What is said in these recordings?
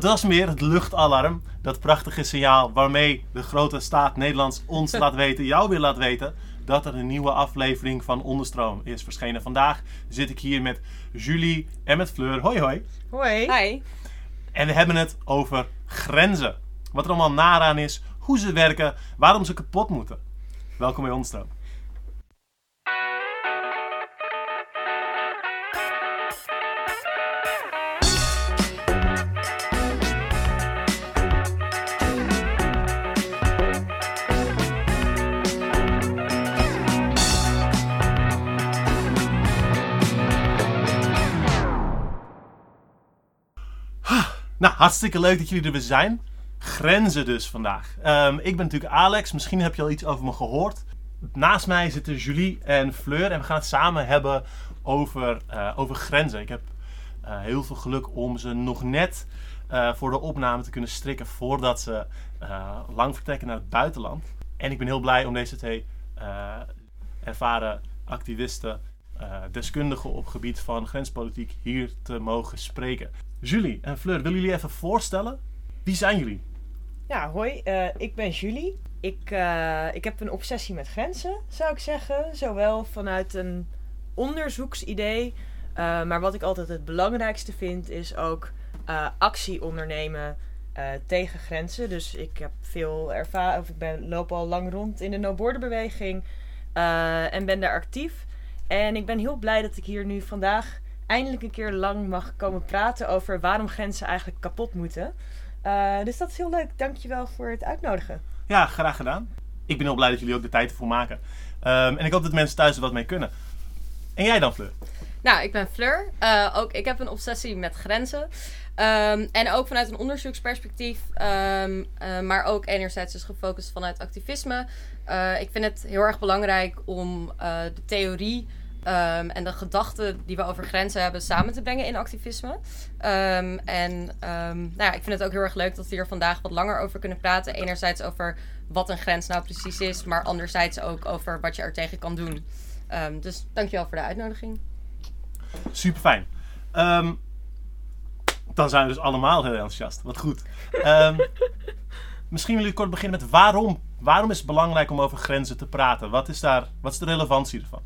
dat was meer het luchtalarm. Dat prachtige signaal waarmee de grote staat Nederlands ons laat weten, jou weer laat weten, dat er een nieuwe aflevering van Onderstroom is verschenen. Vandaag zit ik hier met Julie en met Fleur. Hoi hoi. Hoi. Hi. En we hebben het over grenzen. Wat er allemaal naar aan is, hoe ze werken, waarom ze kapot moeten. Welkom bij Onderstroom. Nou, hartstikke leuk dat jullie er weer zijn. Grenzen dus vandaag. Ehm, ik ben natuurlijk Alex. Misschien heb je al iets over me gehoord. Naast mij zitten Julie en Fleur. En we gaan het samen hebben over, eh, over grenzen. Ik heb eh, heel veel geluk om ze nog net eh, voor de opname te kunnen strikken. Voordat ze lang vertrekken naar het buitenland. En ik ben heel blij om deze twee ervaren activisten, deskundigen op gebied van grenspolitiek hier te mogen spreken. Julie en Fleur, willen jullie even voorstellen? Wie zijn jullie? Ja, hoi. eh, ik ben Julie. Ik, eh, ik heb een obsessie met grenzen, zou ik zeggen. Zowel vanuit een onderzoeksidee. maar wat ik altijd het belangrijkste vind, is ook actie ondernemen tegen grenzen. Dus ik heb veel ervaring, of ik ben, loop al lang rond in de no-border-beweging. eh, en ben daar actief. En ik ben heel blij dat ik hier nu vandaag eindelijk een keer lang mag komen praten over waarom grenzen eigenlijk kapot moeten. Eh, dus dat is heel leuk. Dankjewel voor het uitnodigen. Ja, graag gedaan. Ik ben heel blij dat jullie ook de tijd ervoor maken. Ehm, en ik hoop dat mensen thuis er wat mee kunnen. En jij dan, Fleur? Nou, ik ben Fleur. Eh, ook ik heb een obsessie met grenzen. Ehm, en ook vanuit een onderzoeksperspectief. Ehm, eh, maar ook enerzijds dus gefocust vanuit activisme. Eh, ik vind het heel erg belangrijk om eh, de theorie ehm, en de gedachten die we over grenzen hebben samen te brengen in activisme. Ehm, en ehm, nou ja, ik vind het ook heel erg leuk dat we hier vandaag wat langer over kunnen praten. Enerzijds over wat een grens nou precies is, maar anderzijds ook over wat je er tegen kan doen. Ehm, dus dankjewel voor de uitnodiging. Super fijn. dan zijn we dus allemaal heel enthousiast. Wat goed. Ehm, misschien willen jullie kort beginnen met waarom. Waarom is het belangrijk om over grenzen te praten? Wat is, daar, wat is de relevantie ervan?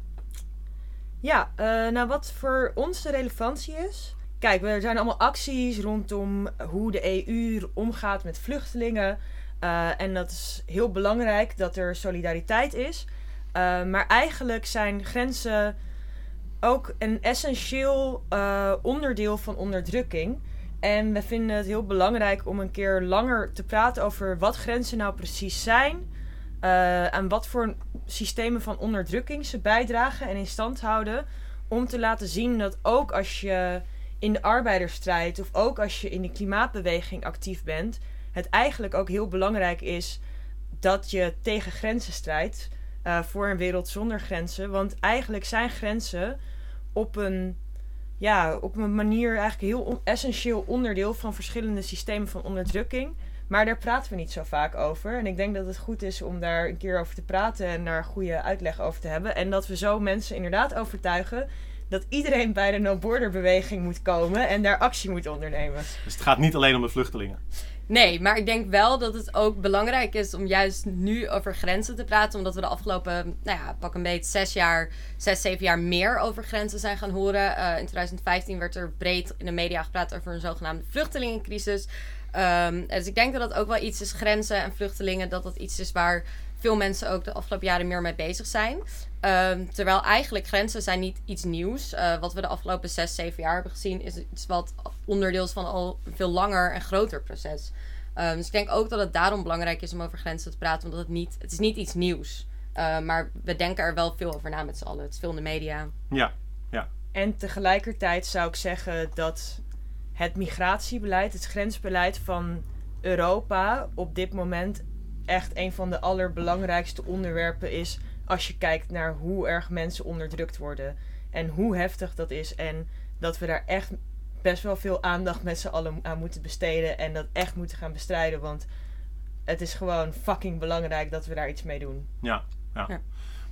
Ja, eh, nou wat voor ons de relevantie is. Kijk, er zijn allemaal acties rondom hoe de EU omgaat met vluchtelingen. Eh, en dat is heel belangrijk dat er solidariteit is. Eh, maar eigenlijk zijn grenzen ook een essentieel onderdeel van onderdrukking. En we vinden het heel belangrijk om een keer langer te praten over wat grenzen nou precies zijn. Eh, en wat voor systemen van onderdrukking ze bijdragen en in stand houden. Om te laten zien dat ook als je in de arbeidersstrijd of ook als je in de klimaatbeweging actief bent, het eigenlijk ook heel belangrijk is dat je tegen grenzen strijdt. eh, voor een wereld zonder grenzen. Want eigenlijk zijn grenzen op een, ja, op een manier eigenlijk heel essentieel onderdeel van verschillende systemen van onderdrukking. Maar daar praten we niet zo vaak over. En ik denk dat het goed is om daar een keer over te praten en daar goede uitleg over te hebben. En dat we zo mensen inderdaad overtuigen dat iedereen bij de no-border beweging moet komen en daar actie moet ondernemen. Dus het gaat niet alleen om de vluchtelingen. Nee, maar ik denk wel dat het ook belangrijk is om juist nu over grenzen te praten. Omdat we de afgelopen, nou ja, pak een beetje zes jaar, zes, zeven jaar meer over grenzen zijn gaan horen. Eh, in 2015 werd er breed in de media gepraat over een zogenaamde vluchtelingencrisis. Ehm, dus ik denk dat dat ook wel iets is, grenzen en vluchtelingen, dat dat iets is waar veel mensen ook de afgelopen jaren meer mee bezig zijn. Ehm, terwijl eigenlijk grenzen zijn niet iets nieuws. Eh, wat we de afgelopen zes, zeven jaar hebben gezien, is iets wat onderdeel is van al een veel langer en groter proces. Ehm, dus ik denk ook dat het daarom belangrijk is om over grenzen te praten, omdat het niet, het is niet iets nieuws. Uh, maar we denken er wel veel over na met z'n allen. Het is veel in de media. Ja, En tegelijkertijd zou ik zeggen dat het migratiebeleid, het grensbeleid van Europa op dit moment echt een van de allerbelangrijkste onderwerpen is als je kijkt naar hoe erg mensen onderdrukt worden en hoe heftig dat is en dat we daar echt best wel veel aandacht met z'n allen aan moeten besteden en dat echt moeten gaan bestrijden, want het is gewoon fucking belangrijk dat we daar iets mee doen. ja, ja. Ja.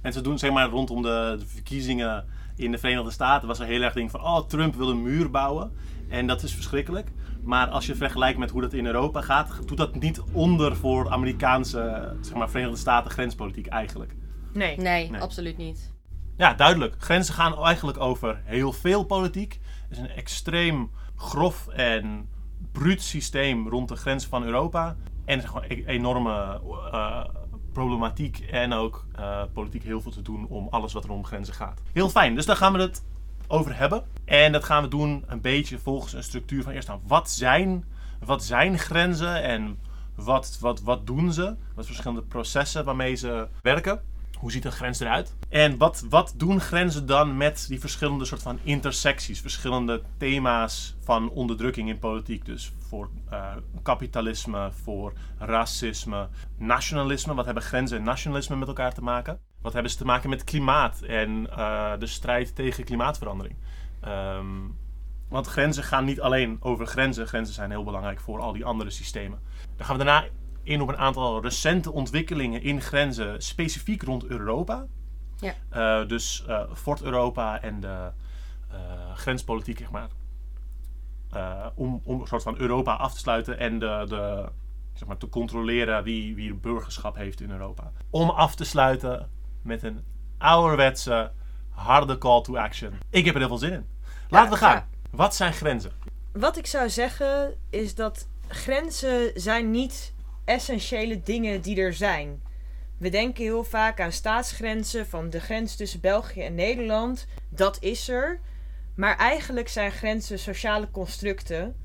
En ze doen zeg maar rondom de, de verkiezingen in de Verenigde Staten was er heel erg ding van, oh Trump wil een muur bouwen. En dat is verschrikkelijk. Maar als je vergelijkt met hoe dat in Europa gaat, doet dat niet onder voor Amerikaanse, zeg maar, Verenigde Staten grenspolitiek eigenlijk. Nee. Nee, Nee. absoluut niet. Ja, duidelijk. Grenzen gaan eigenlijk over heel veel politiek. Het is een extreem grof en bruut systeem rond de grenzen van Europa. En er is gewoon een enorme eh, problematiek en ook eh, politiek heel veel te doen om alles wat er om grenzen gaat. Heel fijn, dus daar gaan we het over hebben. En dat gaan we doen een beetje volgens een structuur van eerst aan wat zijn, wat zijn grenzen en wat, wat, wat doen ze? Wat verschillende processen waarmee ze werken? Hoe ziet een grens eruit? En wat, wat doen grenzen dan met die verschillende soort van intersecties, verschillende thema's van onderdrukking in politiek? Dus voor eh, kapitalisme, voor racisme, nationalisme. Wat hebben grenzen en nationalisme met elkaar te maken? Wat hebben ze te maken met klimaat en eh, de strijd tegen klimaatverandering? Ehm, want grenzen gaan niet alleen over grenzen. Grenzen zijn heel belangrijk voor al die andere systemen. Dan gaan we daarna in op een aantal recente ontwikkelingen in grenzen, specifiek rond Europa. Ja. Eh, dus eh Fort Europa en de grenspolitiek, zeg maar. Om, om een soort van Europa af te sluiten en de, de, zeg maar, te controleren wie, wie burgerschap heeft in Europa. Om af te sluiten met een ouderwetse, harde call to action. Ik heb er heel veel zin in. Laten we gaan. ja. Wat zijn grenzen? Wat ik zou zeggen is dat grenzen zijn niet essentiële dingen die er zijn. We denken heel vaak aan staatsgrenzen, van de grens tussen België en Nederland. Dat is er. Maar eigenlijk zijn grenzen sociale constructen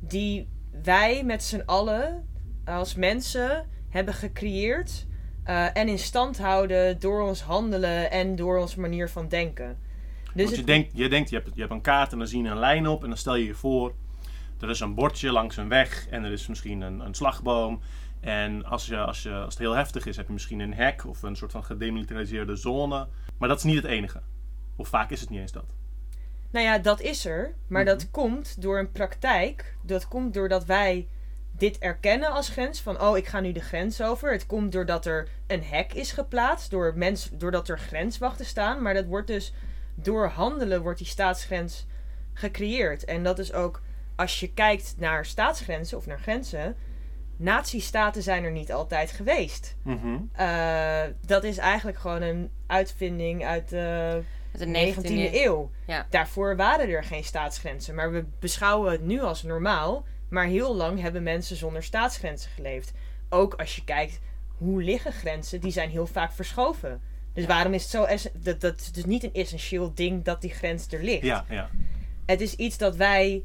die wij met z'n allen als mensen hebben gecreëerd eh, en in stand houden door ons handelen en door onze manier van denken. Dus Want je denkt, je, denkt je, hebt, je hebt een kaart en dan zie je een lijn op en dan stel je je voor... Er is een bordje langs een weg en er is misschien een, een slagboom. En als, je, als, je, als het heel heftig is, heb je misschien een hek of een soort van gedemilitariseerde zone. Maar dat is niet het enige. Of vaak is het niet eens dat. Nou ja, dat is er. Maar Mhm. dat komt door een praktijk. Dat komt doordat wij dit erkennen als grens. Van, oh, ik ga nu de grens over. Het komt doordat er een hek is geplaatst. Door mens, doordat er grenswachten staan. Maar dat wordt dus door handelen wordt die staatsgrens gecreëerd. En dat is ook, als je kijkt naar staatsgrenzen of naar grenzen... Nazistaten zijn er niet altijd geweest. Mhm. Eh, dat is eigenlijk gewoon een uitvinding uit de de 19e 19e eeuw. Ja. Daarvoor waren er geen staatsgrenzen. Maar we beschouwen het nu als normaal. Maar heel lang hebben mensen zonder staatsgrenzen geleefd. Ook als je kijkt hoe liggen grenzen, die zijn heel vaak verschoven. Dus waarom is het zo... Dat, dat is dus niet een essentieel ding dat die grens er ligt. Ja, ja. Het is iets dat wij...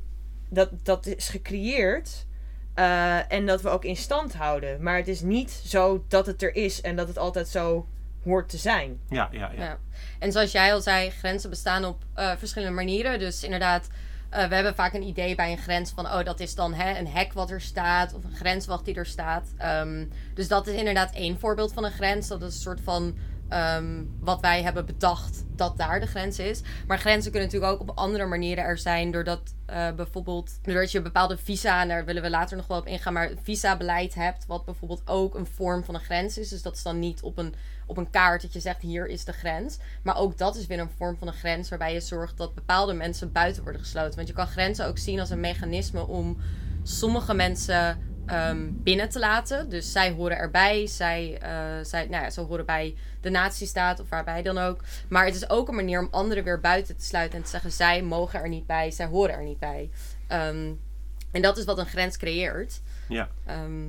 Dat, dat is gecreëerd... eh, en dat we ook in stand houden. Maar het is niet zo dat het er is en dat het altijd zo hoort te zijn. Ja, ja, ja. Ja. En zoals jij al zei, grenzen bestaan op eh, verschillende manieren. Dus inderdaad, eh, we hebben vaak een idee bij een grens van, oh, dat is dan hè, een hek wat er staat of een grenswacht die er staat. Ehm, dus dat is inderdaad één voorbeeld van een grens. Dat is een soort van ehm, wat wij hebben bedacht dat daar de grens is. Maar grenzen kunnen natuurlijk ook op andere manieren er zijn, doordat eh, bijvoorbeeld, doordat je bepaalde visa, en daar willen we later nog wel op ingaan, maar visa-beleid hebt, wat bijvoorbeeld ook een vorm van een grens is. Dus dat is dan niet op een op een kaart dat je zegt hier is de grens. Maar ook dat is weer een vorm van een grens waarbij je zorgt dat bepaalde mensen buiten worden gesloten. Want je kan grenzen ook zien als een mechanisme om sommige mensen ehm, binnen te laten. Dus zij horen erbij, zij, eh, zij, nou ja, ze horen bij de natiestaat of waarbij dan ook. Maar het is ook een manier om anderen weer buiten te sluiten en te zeggen zij mogen er niet bij, zij horen er niet bij. Ehm, en dat is wat een grens creëert. Ja. Ehm,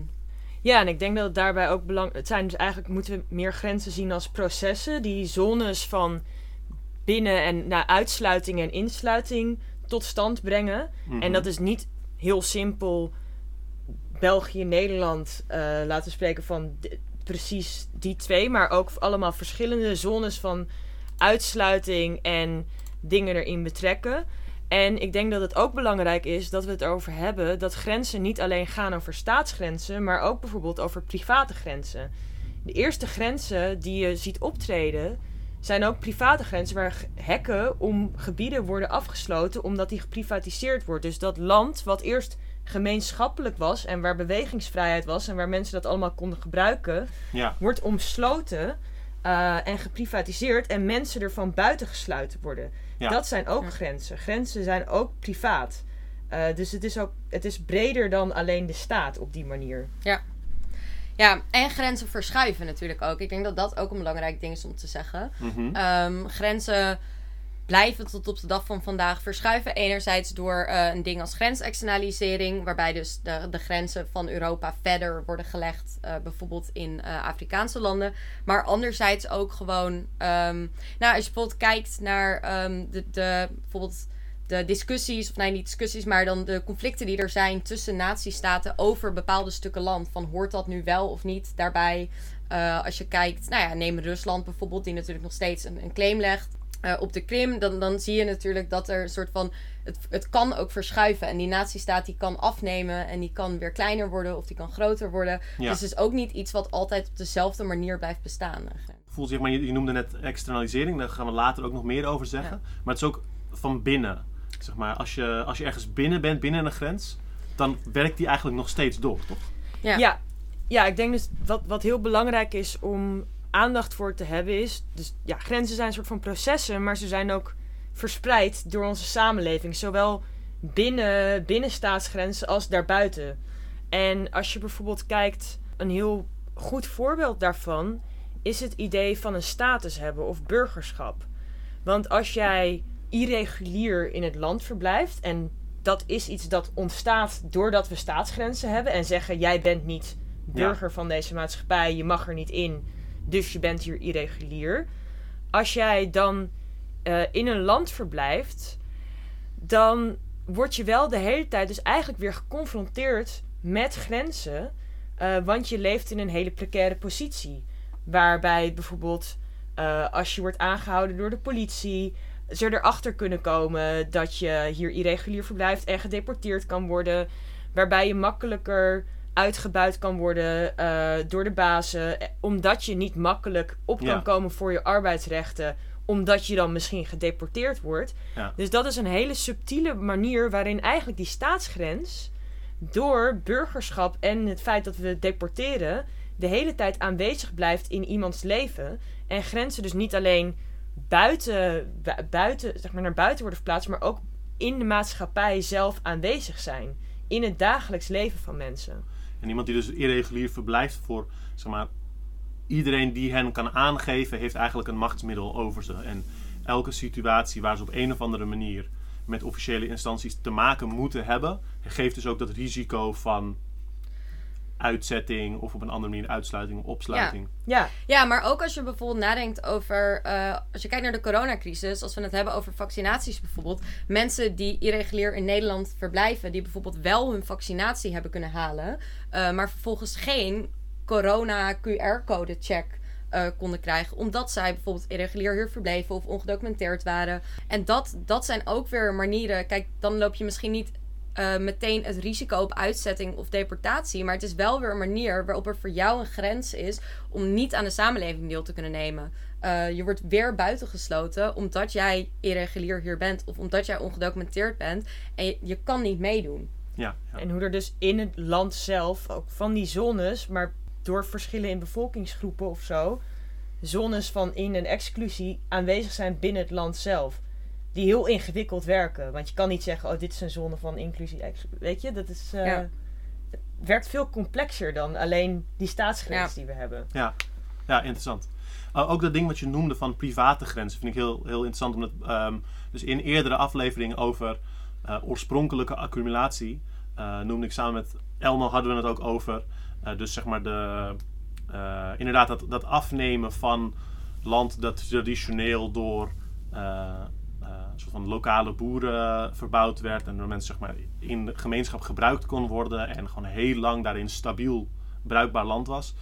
Ja, en ik denk dat het daarbij ook belangrijk... Het zijn dus eigenlijk, moeten we meer grenzen zien als processen. Die zones van binnen- en naar uitsluiting en insluiting tot stand brengen. Mhm. En dat is niet heel simpel België, Nederland, eh, laten we spreken van precies die twee. Maar ook allemaal verschillende zones van uitsluiting en dingen erin betrekken. En ik denk dat het ook belangrijk is dat we het erover hebben dat grenzen niet alleen gaan over staatsgrenzen, maar ook bijvoorbeeld over private grenzen. De eerste grenzen die je ziet optreden zijn ook private grenzen waar hekken om gebieden worden afgesloten omdat die geprivatiseerd wordt. Dus dat land wat eerst gemeenschappelijk was en waar bewegingsvrijheid was en waar mensen dat allemaal konden gebruiken, Ja. wordt omsloten eh, en geprivatiseerd en mensen ervan buitengesluiten worden. Ja. Dat zijn ook Ja. grenzen. Grenzen zijn ook privaat. Eh, dus het is, ook, het is breder dan alleen de staat op die manier. Ja, en grenzen verschuiven natuurlijk ook. Ik denk dat dat ook een belangrijk ding is om te zeggen. Mhm. Ehm, grenzen blijven tot op de dag van vandaag verschuiven. Enerzijds door eh, een ding als grensexternalisering, waarbij dus de, de grenzen van Europa verder worden gelegd, eh, bijvoorbeeld in eh, Afrikaanse landen. Maar anderzijds ook gewoon, ehm, nou, als je bijvoorbeeld kijkt naar ehm, de, de, bijvoorbeeld de discussies, of nee, niet discussies, maar dan de conflicten die er zijn tussen natiestaten over bepaalde stukken land. Van hoort dat nu wel of niet daarbij? Als je kijkt, nou ja, neem Rusland bijvoorbeeld, die natuurlijk nog steeds een, een claim legt eh, op de Krim. Dan, dan zie je natuurlijk dat er een soort van. Het, het kan ook verschuiven. En die natiestaat die kan afnemen en die kan weer kleiner worden of die kan groter worden. Ja. Dus het is ook niet iets wat altijd op dezelfde manier blijft bestaan. Voel, zeg maar, je, je noemde net externalisering, daar gaan we later ook nog meer over zeggen. Maar het is ook van binnen. Zeg maar, als je, als je ergens binnen bent, binnen een grens, dan werkt die eigenlijk nog steeds door, toch? Ja. Ja, ja ik denk dus wat, wat heel belangrijk is om aandacht voor te hebben is... Dus ja, grenzen zijn een soort van processen, maar ze zijn ook verspreid door onze samenleving. Zowel binnen, binnen staatsgrenzen als daarbuiten. En als je bijvoorbeeld kijkt, een heel goed voorbeeld daarvan is het idee van een status hebben of burgerschap. Want als jij irregulier in het land verblijft en dat is iets dat ontstaat doordat we staatsgrenzen hebben en zeggen jij bent niet burger van deze maatschappij, je mag er niet in, dus je bent hier irregulier. Als jij dan eh, in een land verblijft, dan word je wel de hele tijd dus eigenlijk weer geconfronteerd met grenzen, eh, want je leeft in een hele precaire positie. Waarbij bijvoorbeeld eh, als je wordt aangehouden door de politie, ze erachter kunnen komen dat je hier irregulier verblijft en gedeporteerd kan worden. Waarbij je makkelijker uitgebuit kan worden eh, door de bazen, eh, omdat je niet makkelijk op kan Ja. komen voor je arbeidsrechten, omdat je dan misschien gedeporteerd wordt. Ja. Dus dat is een hele subtiele manier waarin eigenlijk die staatsgrens door burgerschap en het feit dat we deporteren de hele tijd aanwezig blijft in iemands leven en grenzen dus niet alleen buiten, bu- buiten zeg maar naar buiten worden verplaatst, maar ook in de maatschappij zelf aanwezig zijn in het dagelijks leven van mensen. En iemand die dus irregulier verblijft voor, zeg maar, iedereen die hen kan aangeven, heeft eigenlijk een machtsmiddel over ze. En elke situatie waar ze op een of andere manier met officiële instanties te maken moeten hebben, geeft dus ook dat risico van uitzetting of op een andere manier uitsluiting of opsluiting. Ja, Ja, maar ook als je bijvoorbeeld nadenkt over. eh, als je kijkt naar de coronacrisis, als we het hebben over vaccinaties bijvoorbeeld. Mensen die irregulier in Nederland verblijven, die bijvoorbeeld wel hun vaccinatie hebben kunnen halen, eh, maar vervolgens geen corona-QR-code-check. eh, konden krijgen, omdat zij bijvoorbeeld irregulier hier verbleven of ongedocumenteerd waren. En dat, dat zijn ook weer manieren. Kijk, dan loop je misschien niet eh, meteen het risico op uitzetting of deportatie. Maar het is wel weer een manier waarop er voor jou een grens is om niet aan de samenleving deel te kunnen nemen. Eh, je wordt weer buitengesloten omdat jij irregulier hier bent of omdat jij ongedocumenteerd bent. En je, je kan niet meedoen. Ja, ja. en hoe er dus in het land zelf ook van die zones, maar door verschillen in bevolkingsgroepen of zo, zones van in- en exclusie aanwezig zijn binnen het land zelf. Die heel ingewikkeld werken. Want je kan niet zeggen, oh, dit is een zone van inclusie. Weet je, dat is. eh, Ja. Het werkt veel complexer dan alleen die staatsgrens Ja. die we hebben. Ja, ja interessant. Uh, ook dat ding wat je noemde van private grenzen vind ik heel, heel interessant. Omdat ehm, dus in eerdere afleveringen over uh, oorspronkelijke accumulatie uh, noemde ik samen met Elmo hadden we het ook over. uh, dus zeg maar de, uh, inderdaad dat, dat afnemen van land dat traditioneel door uh, een soort van lokale boeren verbouwd werd. En door mensen zeg maar in gemeenschap gebruikt kon worden. En gewoon heel lang daarin stabiel bruikbaar land was.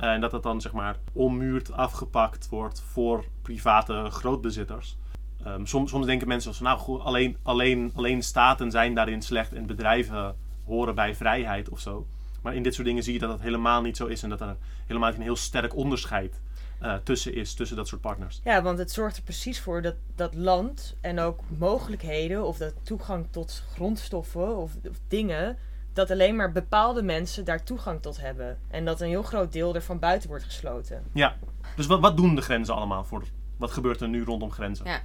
Uh, en dat dat dan zeg maar ommuurd afgepakt wordt voor private grootbezitters. Um, soms, soms denken mensen van nou alleen, alleen, alleen staten zijn daarin slecht en bedrijven horen bij vrijheid of zo. Maar in dit soort dingen zie je dat dat helemaal niet zo is en dat er helemaal niet een heel sterk onderscheid uh, tussen is, tussen dat soort partners. Ja, want het zorgt er precies voor dat dat land en ook mogelijkheden of dat toegang tot grondstoffen of, of dingen dat alleen maar bepaalde mensen daar toegang tot hebben. En dat een heel groot deel ervan buiten wordt gesloten. Ja. Dus wat, wat doen de grenzen allemaal voor? Wat gebeurt er nu rondom grenzen? Ja.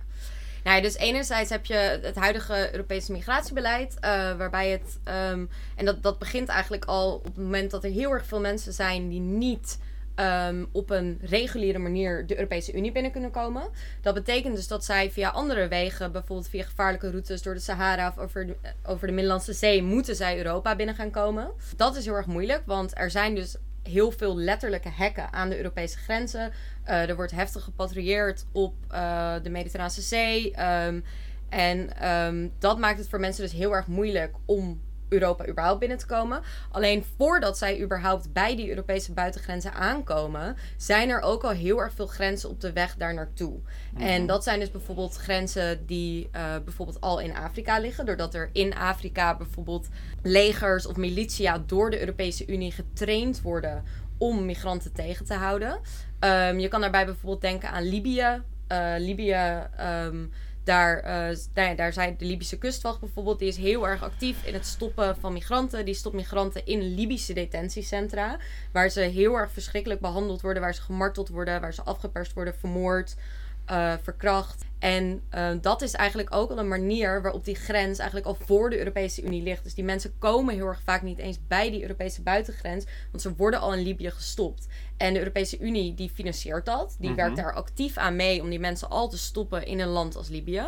Nou, ja, dus enerzijds heb je het huidige Europese migratiebeleid, eh, waarbij het, ehm, en dat, dat begint eigenlijk al op het moment dat er heel erg veel mensen zijn die niet ehm, op een reguliere manier de Europese Unie binnen kunnen komen. Dat betekent dus dat zij via andere wegen, bijvoorbeeld via gevaarlijke routes door de Sahara of over de, over de Middellandse Zee, moeten zij Europa binnen gaan komen. Dat is heel erg moeilijk, want er zijn dus heel veel letterlijke hekken aan de Europese grenzen. Uh, er wordt heftig gepatrouilleerd op uh, de Mediterrane Zee. Um, en um, dat maakt het voor mensen dus heel erg moeilijk om Europa überhaupt binnen te komen. Alleen voordat zij überhaupt bij die Europese buitengrenzen aankomen, zijn er ook al heel erg veel grenzen op de weg daar naartoe. Mm-hmm. En dat zijn dus bijvoorbeeld grenzen die uh, bijvoorbeeld al in Afrika liggen, doordat er in Afrika bijvoorbeeld legers of militia door de Europese Unie getraind worden om migranten tegen te houden. Um, je kan daarbij bijvoorbeeld denken aan Libië. Uh, Libië. Um, daar, uh, daar, daar zijn de Libische kustwacht bijvoorbeeld, die is heel erg actief in het stoppen van migranten. Die stopt migranten in Libische detentiecentra, waar ze heel erg verschrikkelijk behandeld worden, waar ze gemarteld worden, waar ze afgeperst worden, vermoord, uh, verkracht. En uh, dat is eigenlijk ook al een manier waarop die grens eigenlijk al voor de Europese Unie ligt. Dus die mensen komen heel erg vaak niet eens bij die Europese buitengrens, want ze worden al in Libië gestopt. En de Europese Unie die financiert dat. Die Mhm. werkt daar actief aan mee om die mensen al te stoppen in een land als Libië.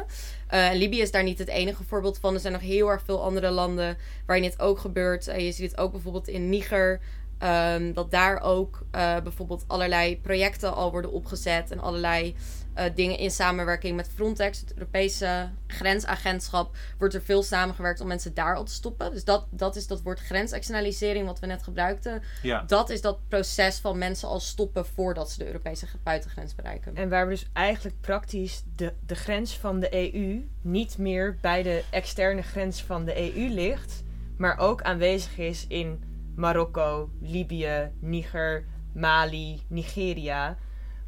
Uh, en Libië is daar niet het enige voorbeeld van. Er zijn nog heel erg veel andere landen waarin dit ook gebeurt. Uh, je ziet het ook bijvoorbeeld in Niger. Um, dat daar ook bijvoorbeeld allerlei projecten al worden opgezet en allerlei uh, dingen in samenwerking met Frontex, het Europese grensagentschap, wordt er veel samengewerkt om mensen daar al te stoppen. Dus dat, dat is dat woord grensexternalisering wat we net gebruikten. Ja. Dat is dat proces van mensen al stoppen voordat ze de Europese buitengrens bereiken. En waar we dus eigenlijk praktisch de, de grens van de EU niet meer bij de externe grens van de EU ligt, maar ook aanwezig is in Marokko, Libië, Niger, Mali, Nigeria.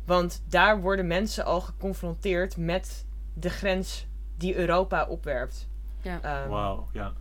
Want daar worden mensen al geconfronteerd met de grens die Europa opwerpt. Ja. Um, Wauw, ja.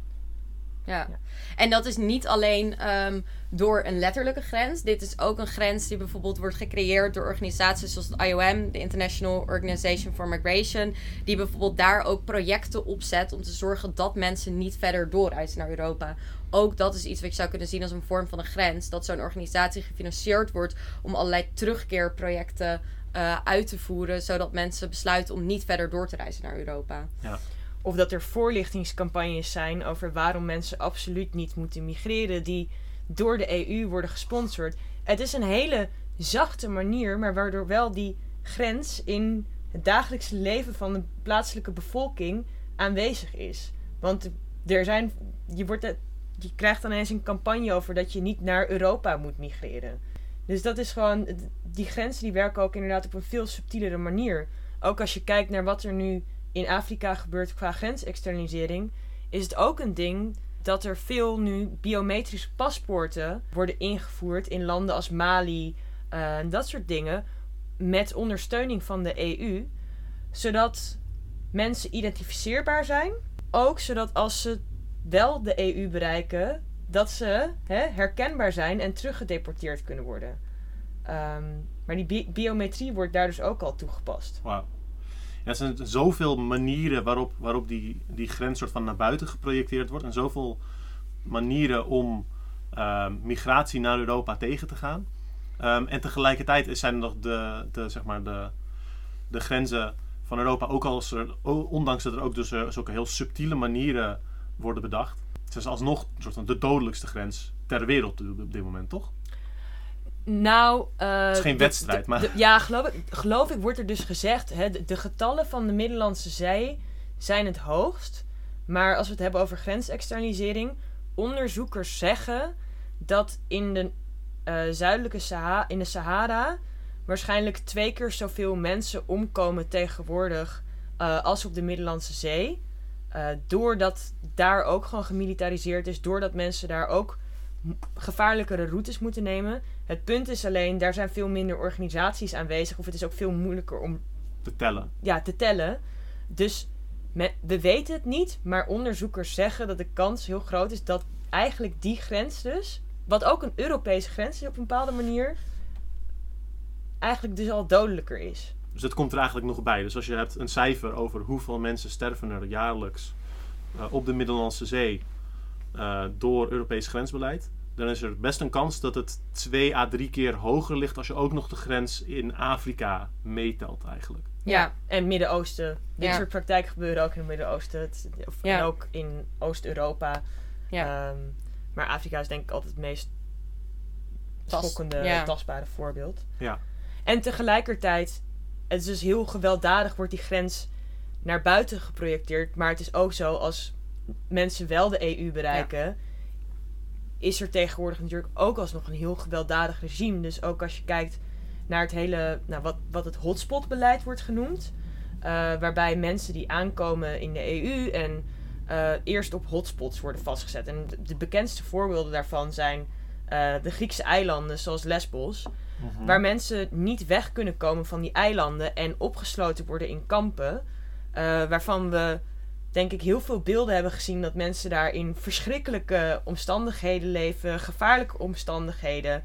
Ja. ja. En dat is niet alleen um, door een letterlijke grens. Dit is ook een grens die bijvoorbeeld wordt gecreëerd door organisaties zoals het IOM, de International Organization for Migration, die bijvoorbeeld daar ook projecten opzet om te zorgen dat mensen niet verder doorreizen naar Europa. Ook dat is iets wat je zou kunnen zien als een vorm van een grens. Dat zo'n organisatie gefinancierd wordt om allerlei terugkeerprojecten uh, uit te voeren, zodat mensen besluiten om niet verder door te reizen naar Europa. Ja. Of dat er voorlichtingscampagnes zijn over waarom mensen absoluut niet moeten migreren, die door de EU worden gesponsord. Het is een hele zachte manier, maar waardoor wel die grens in het dagelijkse leven van de plaatselijke bevolking aanwezig is. Want er zijn, je, wordt, je krijgt dan eens een campagne over dat je niet naar Europa moet migreren. Dus dat is gewoon, die grenzen die werken ook inderdaad op een veel subtielere manier. Ook als je kijkt naar wat er nu in Afrika gebeurt qua grensexternalisering, is het ook een ding dat er veel nu biometrische paspoorten worden ingevoerd in landen als Mali uh, en dat soort dingen, met ondersteuning van de EU, zodat mensen identificeerbaar zijn. Ook zodat als ze wel de EU bereiken, dat ze hè, herkenbaar zijn en teruggedeporteerd kunnen worden. Um, maar die bi biometrie wordt daar dus ook al toegepast. Wauw. Ja, er zijn zoveel manieren waarop, waarop die, die grens soort van naar buiten geprojecteerd wordt. En zoveel manieren om uh, migratie naar Europa tegen te gaan. Um, en tegelijkertijd zijn er nog de, de, zeg maar de, de grenzen van Europa, ook als er, ondanks dat er ook dus uh, zulke heel subtiele manieren worden bedacht. Het is alsnog een soort van de dodelijkste grens ter wereld op dit moment, toch? Nou, uh, het is geen wedstrijd, maar. Ja, geloof ik, geloof ik wordt er dus gezegd: hè, de, de, getallen van de Middellandse Zee zijn het hoogst. Maar als we het hebben over grensexternalisering, onderzoekers zeggen dat in de uh, zuidelijke Sahara, in de Sahara waarschijnlijk twee keer zoveel mensen omkomen tegenwoordig uh, als op de Middellandse Zee. Doordat daar ook gewoon gemilitariseerd is, doordat mensen daar ook gevaarlijkere routes moeten nemen. Het punt is alleen, daar zijn veel minder organisaties aanwezig. Of het is ook veel moeilijker om... Te tellen. Ja, te tellen. Dus me, we weten het niet, maar onderzoekers zeggen dat de kans heel groot is dat eigenlijk die grens dus, wat ook een Europese grens is op een bepaalde manier, eigenlijk dus al dodelijker is. Dus dat komt er eigenlijk nog bij. Dus als je hebt een cijfer over hoeveel mensen sterven er jaarlijks uh, op de Middellandse Zee uh, door Europees grensbeleid, dan is er best een kans dat het twee à drie keer hoger ligt als je ook nog de grens in Afrika meetelt eigenlijk. Ja, en Midden-Oosten. Dit Ja. soort praktijken gebeuren ook in het Midden-Oosten. Ja. En ook in Oost-Europa. Ja. Ehm, maar Afrika is denk ik altijd het meest schokkende, ja. tastbare voorbeeld. Ja. En tegelijkertijd, het is dus heel gewelddadig, wordt die grens naar buiten geprojecteerd. Maar het is ook zo, als mensen wel de EU bereiken, is er tegenwoordig natuurlijk ook alsnog een heel gewelddadig regime. Dus ook als je kijkt naar het hele, nou, wat, wat het hotspotbeleid wordt genoemd. eh, waarbij mensen die aankomen in de EU en eh, eerst op hotspots worden vastgezet. En de, bekendste voorbeelden daarvan zijn eh, de Griekse eilanden, zoals Lesbos. Mhm. Waar mensen niet weg kunnen komen van die eilanden en opgesloten worden in kampen. eh, waarvan we, denk ik, heel veel beelden hebben gezien dat mensen daar in verschrikkelijke omstandigheden leven, gevaarlijke omstandigheden.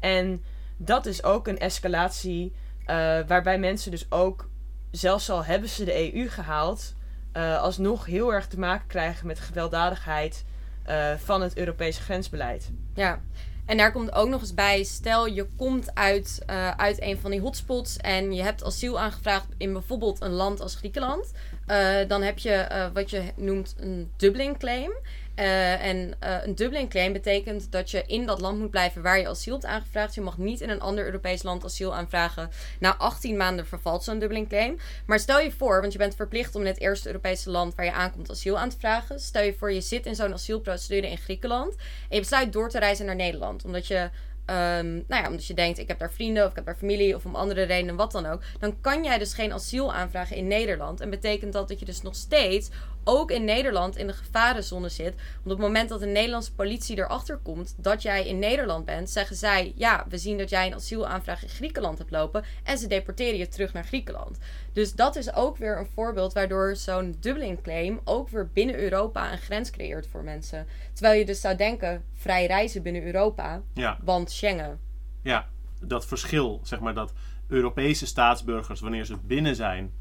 En dat is ook een escalatie eh, waarbij mensen dus ook, zelfs al hebben ze de EU gehaald, eh, alsnog heel erg te maken krijgen met gewelddadigheid eh, van het Europese grensbeleid. Ja. En daar komt ook nog eens bij, stel je komt uit, eh, uit een van die hotspots en je hebt asiel aangevraagd in bijvoorbeeld een land als Griekenland. Eh, dan heb je eh, wat je noemt een Dublin claim. Eh, en eh, een Dublin claim betekent dat je in dat land moet blijven waar je asiel hebt aangevraagd. Je mag niet in een ander Europees land asiel aanvragen. Na 18 maanden vervalt zo'n Dublin claim. Maar stel je voor, want je bent verplicht om in het eerste Europese land waar je aankomt asiel aan te vragen. Stel je voor, je zit in zo'n asielprocedure in Griekenland. En je besluit door te reizen naar Nederland. Omdat je, ehm, nou ja, omdat je denkt, ik heb daar vrienden of ik heb daar familie of om andere redenen, wat dan ook. Dan kan jij dus geen asiel aanvragen in Nederland. En betekent dat dat je dus nog steeds ook in Nederland in de gevarenzone zit. Want op het moment dat de Nederlandse politie erachter komt dat jij in Nederland bent, zeggen zij: Ja, we zien dat jij een asielaanvraag in Griekenland hebt lopen. En ze deporteren je terug naar Griekenland. Dus dat is ook weer een voorbeeld waardoor zo'n Dublin-claim ook weer binnen Europa een grens creëert voor mensen. Terwijl je dus zou denken: vrij reizen binnen Europa, Ja, want Schengen. ja, dat verschil, zeg maar, dat Europese staatsburgers, wanneer ze binnen zijn,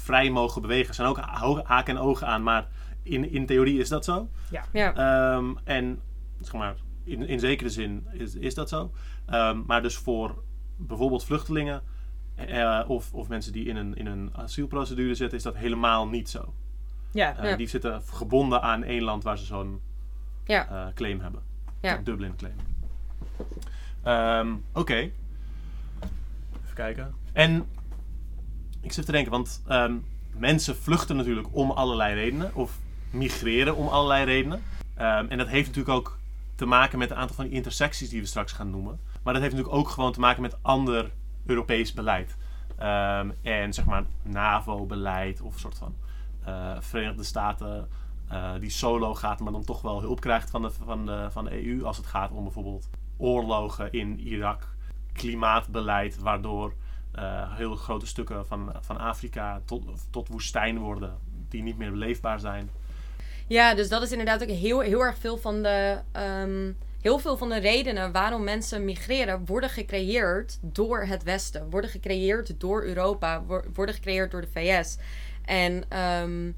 vrij mogen bewegen, zijn ook ha- haken en ogen aan, maar in, in theorie is dat zo. Ja, Ehm, en zeg maar, in, in zekere zin is, is dat zo. Ehm, maar dus voor bijvoorbeeld vluchtelingen eh, of, of mensen die in een, in een asielprocedure zitten, is dat helemaal niet zo. Ja, Eh, Ja. Die zitten gebonden aan één land waar ze zo'n ja, eh, claim hebben. Ja. Een Dublin claim. Ehm, Oké. Even kijken. En ik zit te denken, want ehm, mensen vluchten natuurlijk om allerlei redenen. Of migreren om allerlei redenen. Ehm, en dat heeft natuurlijk ook te maken met een aantal van die intersecties die we straks gaan noemen. Maar dat heeft natuurlijk ook gewoon te maken met ander Europees beleid. Ehm, en zeg maar NAVO-beleid of een soort van eh, Verenigde Staten eh, die solo gaat, maar dan toch wel hulp krijgt van de, van, de, van de EU als het gaat om bijvoorbeeld oorlogen in Irak, klimaatbeleid, waardoor eh, heel grote stukken van, van Afrika tot, tot woestijn worden die niet meer leefbaar zijn. Ja, dus dat is inderdaad ook heel, heel erg veel van de. ehm, heel veel van de redenen waarom mensen migreren worden gecreëerd door het Westen. Worden gecreëerd door Europa. wo- Worden gecreëerd door de VS. En ehm,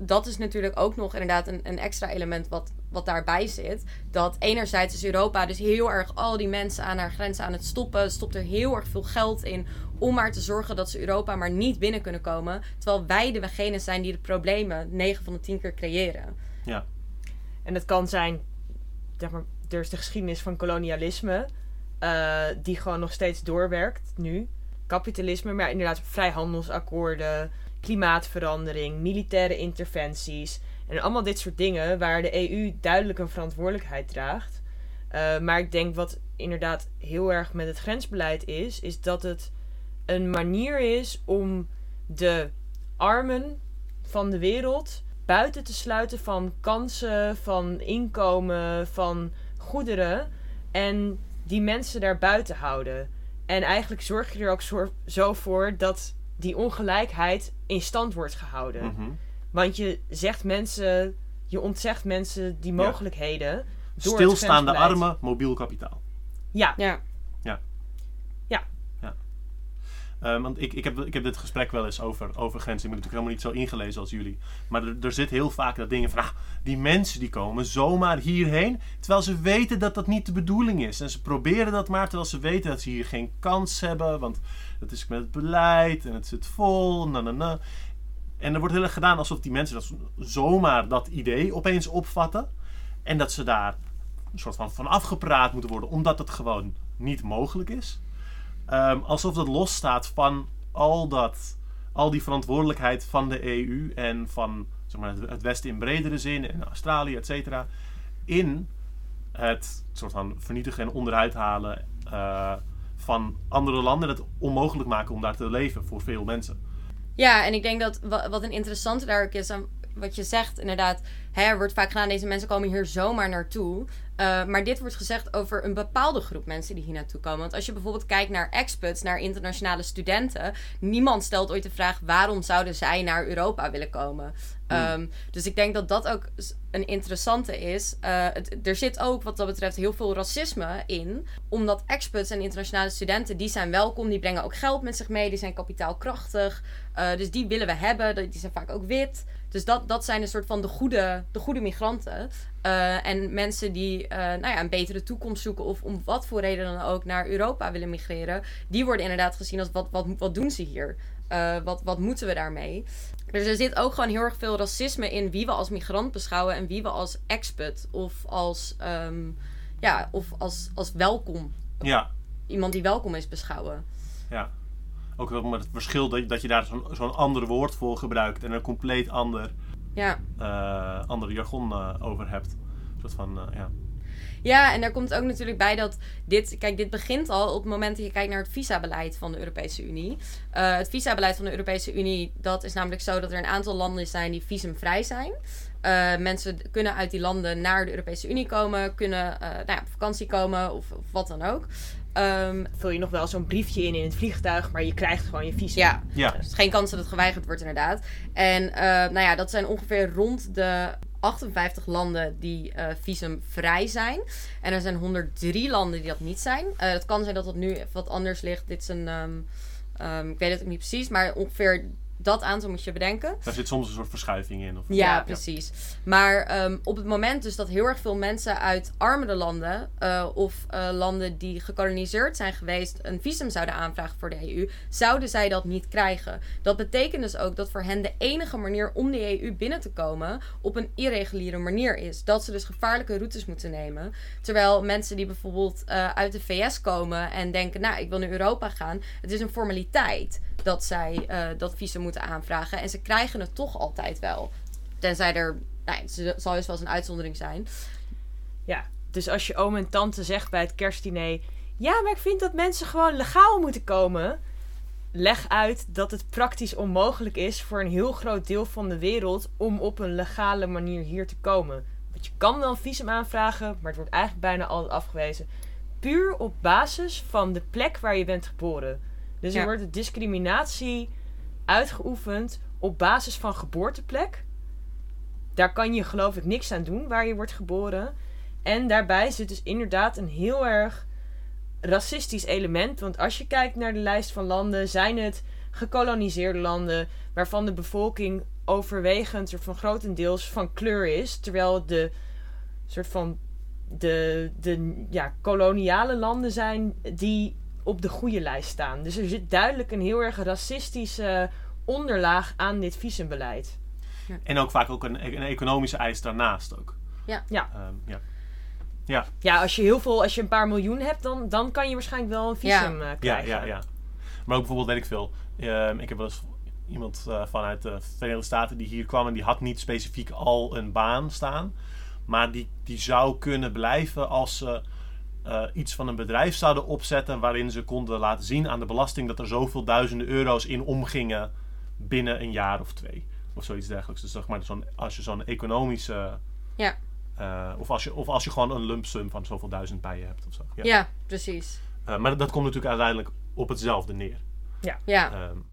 dat is natuurlijk ook nog inderdaad een, een extra element wat, wat daarbij zit. Dat enerzijds is Europa dus heel erg al die mensen aan haar grenzen aan het stoppen. Stopt er heel erg veel geld in om maar te zorgen dat ze Europa maar niet binnen kunnen komen. Terwijl wij degene zijn die de problemen 9 van de 10 keer creëren. En dat kan zijn, zeg maar, er is de geschiedenis van kolonialisme, eh, die gewoon nog steeds doorwerkt nu. Kapitalisme, maar inderdaad vrijhandelsakkoorden, klimaatverandering, militaire interventies. En allemaal dit soort dingen waar de EU duidelijk een verantwoordelijkheid draagt. Eh, maar ik denk wat inderdaad heel erg met het grensbeleid is, is dat het een manier is om de armen van de wereld buiten te sluiten van kansen, van inkomen, van goederen. En die mensen daar buiten houden. En eigenlijk zorg je er ook zo- zo voor dat die ongelijkheid in stand wordt gehouden. Mhm. Want je zegt mensen, je ontzegt mensen die Ja. mogelijkheden. Stilstaande grensbeleid. armen, mobiel kapitaal. Ja, Ja. Eh, want ik, ik, heb, ik heb dit gesprek wel eens over, over grenzen. Ik ben natuurlijk helemaal niet zo ingelezen als jullie. Maar er, er zit heel vaak dat dingen van... Ah, die mensen die komen zomaar hierheen... terwijl ze weten dat dat niet de bedoeling is. En ze proberen dat maar terwijl ze weten dat ze hier geen kans hebben. Want dat is met het beleid en het zit vol. Na. En er wordt heel erg gedaan alsof die mensen dat zomaar dat idee opeens opvatten. En dat ze daar een soort van van afgepraat moeten worden... omdat het gewoon niet mogelijk is. Ehm, alsof dat losstaat van al, dat, al die verantwoordelijkheid van de EU en van zeg maar, het- Westen in bredere zin en Australië, et cetera. In het soort van vernietigen en onderuit halen eh, van andere landen. Het onmogelijk maken om daar te leven voor veel mensen. Ja, en ik denk dat wa- wat een interessante daar ook is, wat je zegt inderdaad, hè, er wordt vaak gedaan, deze mensen komen hier zomaar naartoe. Uh, maar dit wordt gezegd over een bepaalde groep mensen die hier naartoe komen. Want als je bijvoorbeeld kijkt naar expats, naar internationale studenten, niemand stelt ooit de vraag waarom zouden zij naar Europa willen komen. Um, dus ik denk dat dat ook een interessante is. Uh, het, er zit ook wat dat betreft heel veel racisme in. Omdat expats en internationale studenten, die zijn welkom. Die brengen ook geld met zich mee. Die zijn kapitaalkrachtig. Uh, dus die willen we hebben. Die zijn vaak ook wit. Dus dat, dat zijn een soort van de goede, de goede migranten. Uh, en mensen die uh, nou ja, een betere toekomst zoeken of om wat voor reden dan ook naar Europa willen migreren, die worden inderdaad gezien als wat, wat, wat doen ze hier? Uh, wat, wat moeten we daarmee? Dus er zit ook gewoon heel erg veel racisme in wie we als migrant beschouwen en wie we als expat of als, um, ja, of als, als welkom. Ja. Iemand die welkom is beschouwen. Ja. Ook wel met het verschil dat, dat je daar zo'n zo'n ander woord voor gebruikt en een compleet ander, ja. uh, ander jargon uh, over hebt. Een soort van, uh, ja. Ja, en daar komt ook natuurlijk bij dat dit, kijk, dit begint al op het moment dat je kijkt naar het visabeleid van de Europese Unie. Uh, het visabeleid van de Europese Unie, dat is namelijk zo dat er een aantal landen zijn die visumvrij zijn. Uh, mensen kunnen uit die landen naar de Europese Unie komen, kunnen uh, nou ja, op vakantie komen of, of wat dan ook. Um, Vul je nog wel zo'n briefje in in het vliegtuig, maar je krijgt gewoon je visum. Ja, ja. Dus geen kans dat het geweigerd wordt inderdaad. En uh, nou ja, dat zijn ongeveer rond de 58 landen die uh, visumvrij zijn. En er zijn 103 landen die dat niet zijn. Uh, het kan zijn dat het nu wat anders ligt. Dit is een. Um, um, ik weet het ook niet precies, maar ongeveer dat aantal moet je bedenken. Daar zit soms een soort verschuiving in. Of ja, ja, precies. Maar um, op het moment dus dat heel erg veel mensen uit armere landen uh, of uh, landen die gekoloniseerd zijn geweest een visum zouden aanvragen voor de EU, zouden zij dat niet krijgen. Dat betekent dus ook dat voor hen de enige manier om de EU binnen te komen op een irreguliere manier is. Dat ze dus gevaarlijke routes moeten nemen. Terwijl mensen die bijvoorbeeld uh, uit de VS komen en denken, nou, ik wil naar Europa gaan, het is een formaliteit dat zij uh, dat visum moeten aanvragen. En ze krijgen het toch altijd wel. Tenzij er, nou, het zal dus wel eens een uitzondering zijn. Ja, dus als je oom en tante zegt bij het kerstdiner... Ja, maar ik vind dat mensen gewoon legaal moeten komen. Leg uit dat het praktisch onmogelijk is voor een heel groot deel van de wereld... om op een legale manier hier te komen. Want je kan wel een visum aanvragen, maar het wordt eigenlijk bijna altijd afgewezen. Puur op basis van de plek waar je bent geboren. Dus er wordt discriminatie uitgeoefend op basis van geboorteplek. Daar kan je geloof ik niks aan doen waar je wordt geboren. En daarbij zit dus inderdaad een heel erg racistisch element. Want als je kijkt naar de lijst van landen, zijn het gekoloniseerde landen waarvan de bevolking overwegend of van grotendeels van kleur is. Terwijl de soort van de, de ja, koloniale landen zijn die op de goede lijst staan. Dus er zit duidelijk een heel erg racistische onderlaag aan dit visumbeleid. Ja. En ook vaak ook een, een, economische eis daarnaast ook. Ja. Ja. Um, ja. Ja. ja, als je heel veel, als je een paar miljoen hebt, dan, dan kan je waarschijnlijk wel een visum ja. Uh, krijgen. Ja, ja, ja. Maar ook bijvoorbeeld, weet ik veel. Um, ik heb wel eens iemand uh, vanuit de Verenigde Staten die hier kwam en die had niet specifiek al een baan staan. Maar die, die zou kunnen blijven als ze uh, iets van een bedrijf zouden opzetten waarin ze konden laten zien aan de belasting dat er zoveel duizenden euro's in omgingen binnen een jaar of twee. Of zoiets dergelijks. Dus zeg maar, zo'n, als je zo'n economische. Ja. Uh, of, als je, of als je gewoon een lump sum van zoveel duizend bij je hebt of zo. Ja, ja precies. Uh, maar dat komt natuurlijk uiteindelijk op hetzelfde neer. Ja. ja. Um,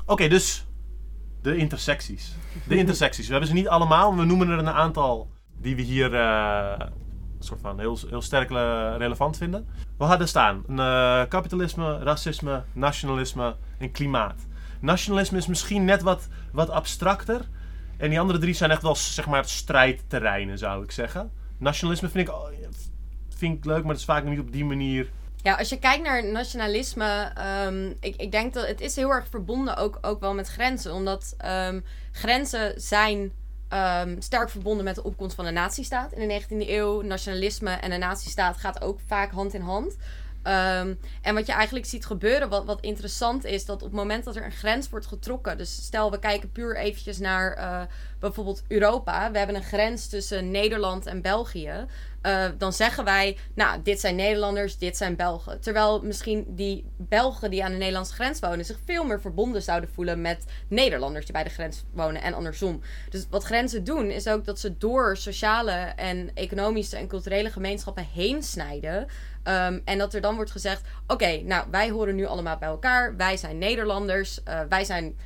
Oké, okay, dus de intersecties. De intersecties. We hebben ze niet allemaal, maar we noemen er een aantal die we hier uh, soort van heel, heel sterk eh, relevant vinden. We hadden staan eh, kapitalisme, racisme, nationalisme en klimaat. Nationalisme is misschien net wat, wat abstracter. En die andere drie zijn echt wel zeg maar strijdterreinen, zou ik zeggen. Nationalisme vind ik, oh, vind leuk, maar het is vaak niet op die manier. Ja, als je kijkt naar nationalisme, um, ik, ik denk dat het is heel erg verbonden ook, ook wel met grenzen. Omdat um, grenzen zijn um, sterk verbonden met de opkomst van de nazistaat in de 19e eeuw. Nationalisme en de nazistaat gaat ook vaak hand in hand. Um, en wat je eigenlijk ziet gebeuren, wat, wat interessant is, dat op het moment dat er een grens wordt getrokken, dus stel we kijken puur eventjes naar uh, bijvoorbeeld Europa, we hebben een grens tussen Nederland en België. Uh, dan zeggen wij, nou, dit zijn Nederlanders, dit zijn Belgen. Terwijl misschien die Belgen die aan de Nederlandse grens wonen zich veel meer verbonden zouden voelen met Nederlanders die bij de grens wonen en andersom. Dus wat grenzen doen, is ook dat ze door sociale en economische en culturele gemeenschappen heen snijden. Um, en dat er dan wordt gezegd: oké, nou, wij horen nu allemaal bij elkaar. Wij zijn Nederlanders. Uh, wij zijn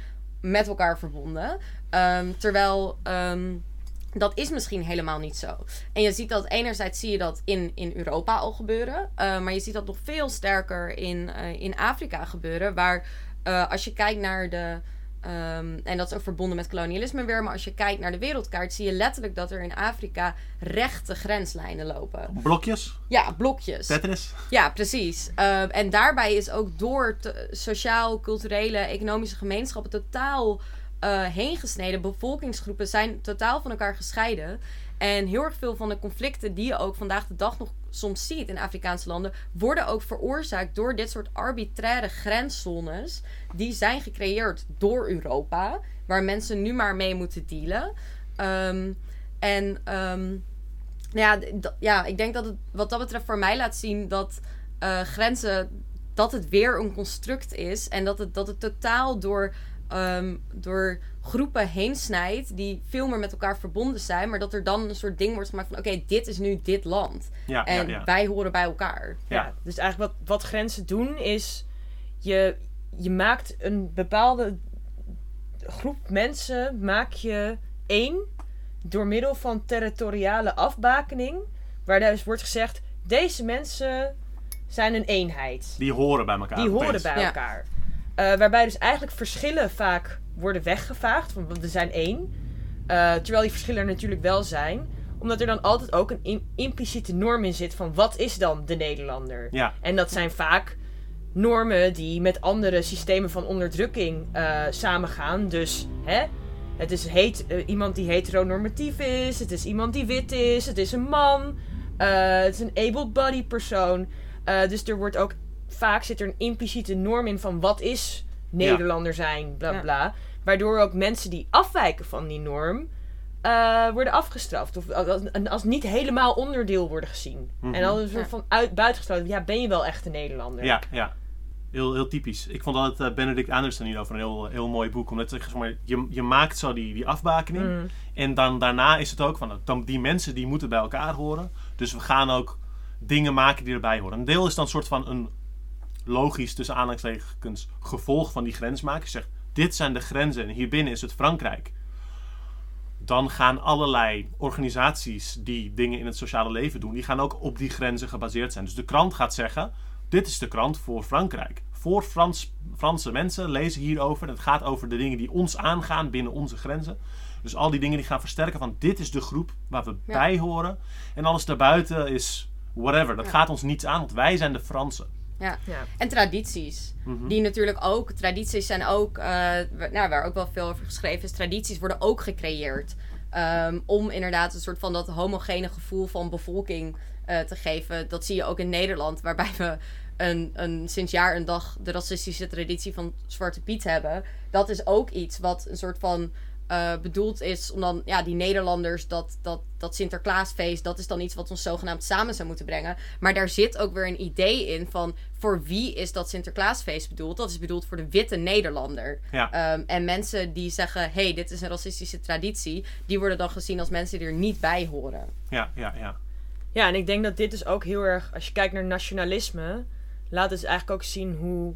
met elkaar verbonden. Um, terwijl. Um, dat is misschien helemaal niet zo. En je ziet dat enerzijds zie je dat in, in Europa al gebeuren. Uh, maar je ziet dat nog veel sterker in, uh, in Afrika gebeuren. Waar uh, als je kijkt naar de. Um, en dat is ook verbonden met kolonialisme weer. Maar als je kijkt naar de wereldkaart, zie je letterlijk dat er in Afrika rechte grenslijnen lopen. Blokjes? Ja, blokjes. Tetris? Ja, precies. Uh, en daarbij is ook door sociaal, culturele, economische gemeenschappen totaal uh, heen gesneden. Bevolkingsgroepen zijn totaal van elkaar gescheiden. En heel erg veel van de conflicten die je ook vandaag de dag nog soms ziet in Afrikaanse landen, worden ook veroorzaakt door dit soort arbitraire grenszones. Die zijn gecreëerd door Europa, waar mensen nu maar mee moeten dealen. Um, en um, ja, ja, ik denk dat het wat dat betreft voor mij laat zien dat uh, grenzen, dat het weer een construct is. En dat het, dat het totaal door um, door groepen heen snijdt die veel meer met elkaar verbonden zijn, maar dat er dan een soort ding wordt gemaakt van oké, dit is nu dit land. Ja, en ja, ja. wij horen bij elkaar. Ja, dus eigenlijk wat, wat grenzen doen is je, je maakt een bepaalde groep mensen maak je één door middel van territoriale afbakening, waar dus wordt gezegd deze mensen zijn een eenheid. Die horen bij elkaar. Die horen opeens. bij Ja. Uh, waarbij dus eigenlijk verschillen vaak worden weggevaagd. Want we zijn één. Uh, terwijl die verschillen er natuurlijk wel zijn. Omdat er dan altijd ook een in, impliciete norm in zit van wat is dan de Nederlander? Ja. En dat zijn vaak normen die met andere systemen van onderdrukking uh, samengaan. Dus hè, het is heet, iemand die heteronormatief is. Het is iemand die wit is. Het is een man. het is een able-bodied persoon. dus er wordt ook vaak zit er een impliciete norm in van wat is Nederlander zijn, bla bla. Waardoor ook mensen die afwijken van die norm uh, worden afgestraft. Of als, als, niet helemaal onderdeel worden gezien. Mm Mhm. -hmm. En dan een soort van uit, buitengesloten. Ja, ben je wel echt een Nederlander? Ja, ja. Heel, heel typisch. Ik vond altijd uh, Benedict Anderson hierover een heel, heel mooi boek. Omdat zeg maar, je, je maakt zo die, die afbakening. Mm. En dan daarna is het ook van, dan, die mensen die moeten bij elkaar horen. Dus we gaan ook dingen maken die erbij horen. Een deel is dan een soort van een logisch tussen aanhalingstekens gevolg van die grensmaker zegt dit zijn de grenzen en hierbinnen is het Frankrijk. Dan gaan allerlei organisaties die dingen in het sociale leven doen, die gaan ook op die grenzen gebaseerd zijn. Dus de krant gaat zeggen, dit is de krant voor Frankrijk. Voor Frans, Franse mensen lezen hierover. Het gaat over de dingen die ons aangaan binnen onze grenzen. Dus al die dingen die gaan versterken van dit is de groep waar we ja. bij horen. En alles daarbuiten is whatever. Dat ja. gaat ons niets aan, want wij zijn de Fransen. Ja. ja. en tradities. Mm -hmm. Die natuurlijk ook, tradities zijn ook, uh, nou, waar ook wel veel over geschreven is, tradities worden ook gecreëerd. Um, om inderdaad een soort van dat homogene gevoel van bevolking uh, te geven. Dat zie je ook in Nederland, waarbij we een, een, sinds jaar een dag de racistische traditie van Zwarte Piet hebben. Dat is ook iets wat een soort van uh, bedoeld is om dan, ja, die Nederlanders, dat, dat, dat Sinterklaasfeest, dat is dan iets wat ons zogenaamd samen zou moeten brengen. Maar daar zit ook weer een idee in van, voor wie is dat Sinterklaasfeest bedoeld? Dat is bedoeld voor de witte Nederlander. Ja. Um, en mensen die zeggen, hey, dit is een racistische traditie, die worden dan gezien als mensen die er niet bij horen. Ja, ja, ja. Ja, en ik denk dat dit dus ook heel erg, als je kijkt naar nationalisme, laat het eigenlijk ook zien hoe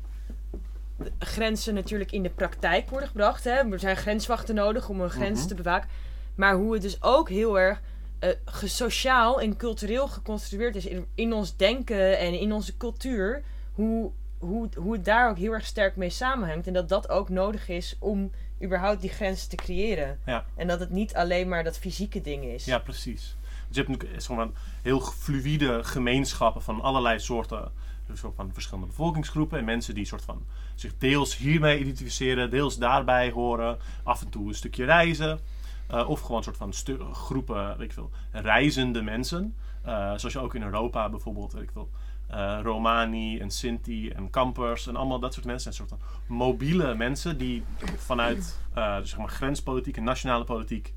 grenzen natuurlijk in de praktijk worden gebracht. Hè? Er zijn grenswachten nodig om een grens Mhm. te bewaken. Maar hoe het dus ook heel erg eh, ge- sociaal en cultureel geconstrueerd is in, in ons denken en in onze cultuur, hoe, hoe, hoe het daar ook heel erg sterk mee samenhangt. En dat dat ook nodig is om überhaupt die grenzen te creëren. Ja. En dat het niet alleen maar dat fysieke ding is. Ja, precies. Dus je hebt natuurlijk zeg maar, heel fluïde gemeenschappen van allerlei soorten een soort van verschillende bevolkingsgroepen. En mensen die soort van zich deels hiermee identificeren, deels daarbij horen. Af en toe een stukje reizen. Eh, of gewoon een soort van groepen, weet ik veel, reizende mensen. Eh, zoals je ook in Europa bijvoorbeeld, weet ik veel, eh, Romani en Sinti en Kampers en allemaal dat soort mensen. Een soort van mobiele mensen die vanuit dus zeg maar grenspolitiek en nationale politiek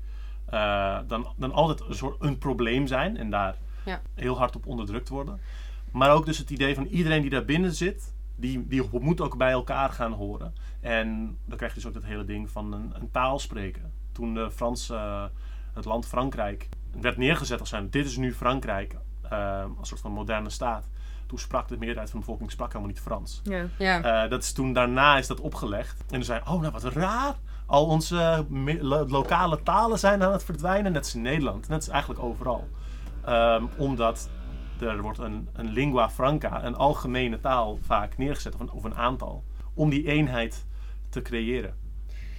dan, dan altijd een soort een probleem zijn en daar Ja. heel hard op onderdrukt worden. Maar ook dus het idee van iedereen die daar binnen zit, die, die moet ook bij elkaar gaan horen. En dan krijg je dus ook dat hele ding van een, een taal spreken. Toen de Frans, eh, het land Frankrijk werd neergezet als zijn, dit is nu Frankrijk, eh, als soort van moderne staat. Toen sprak de meerderheid van de bevolking sprak helemaal niet Frans. Ja. Ja. Eh, dat is toen daarna is dat opgelegd. En toen zei oh nou wat raar. Al onze lo- lokale talen zijn aan het verdwijnen. Net als in Nederland. Net is eigenlijk overal. Ehm, omdat er wordt een, een lingua franca, een algemene taal vaak neergezet. Of een, of een aantal. Om die eenheid te creëren.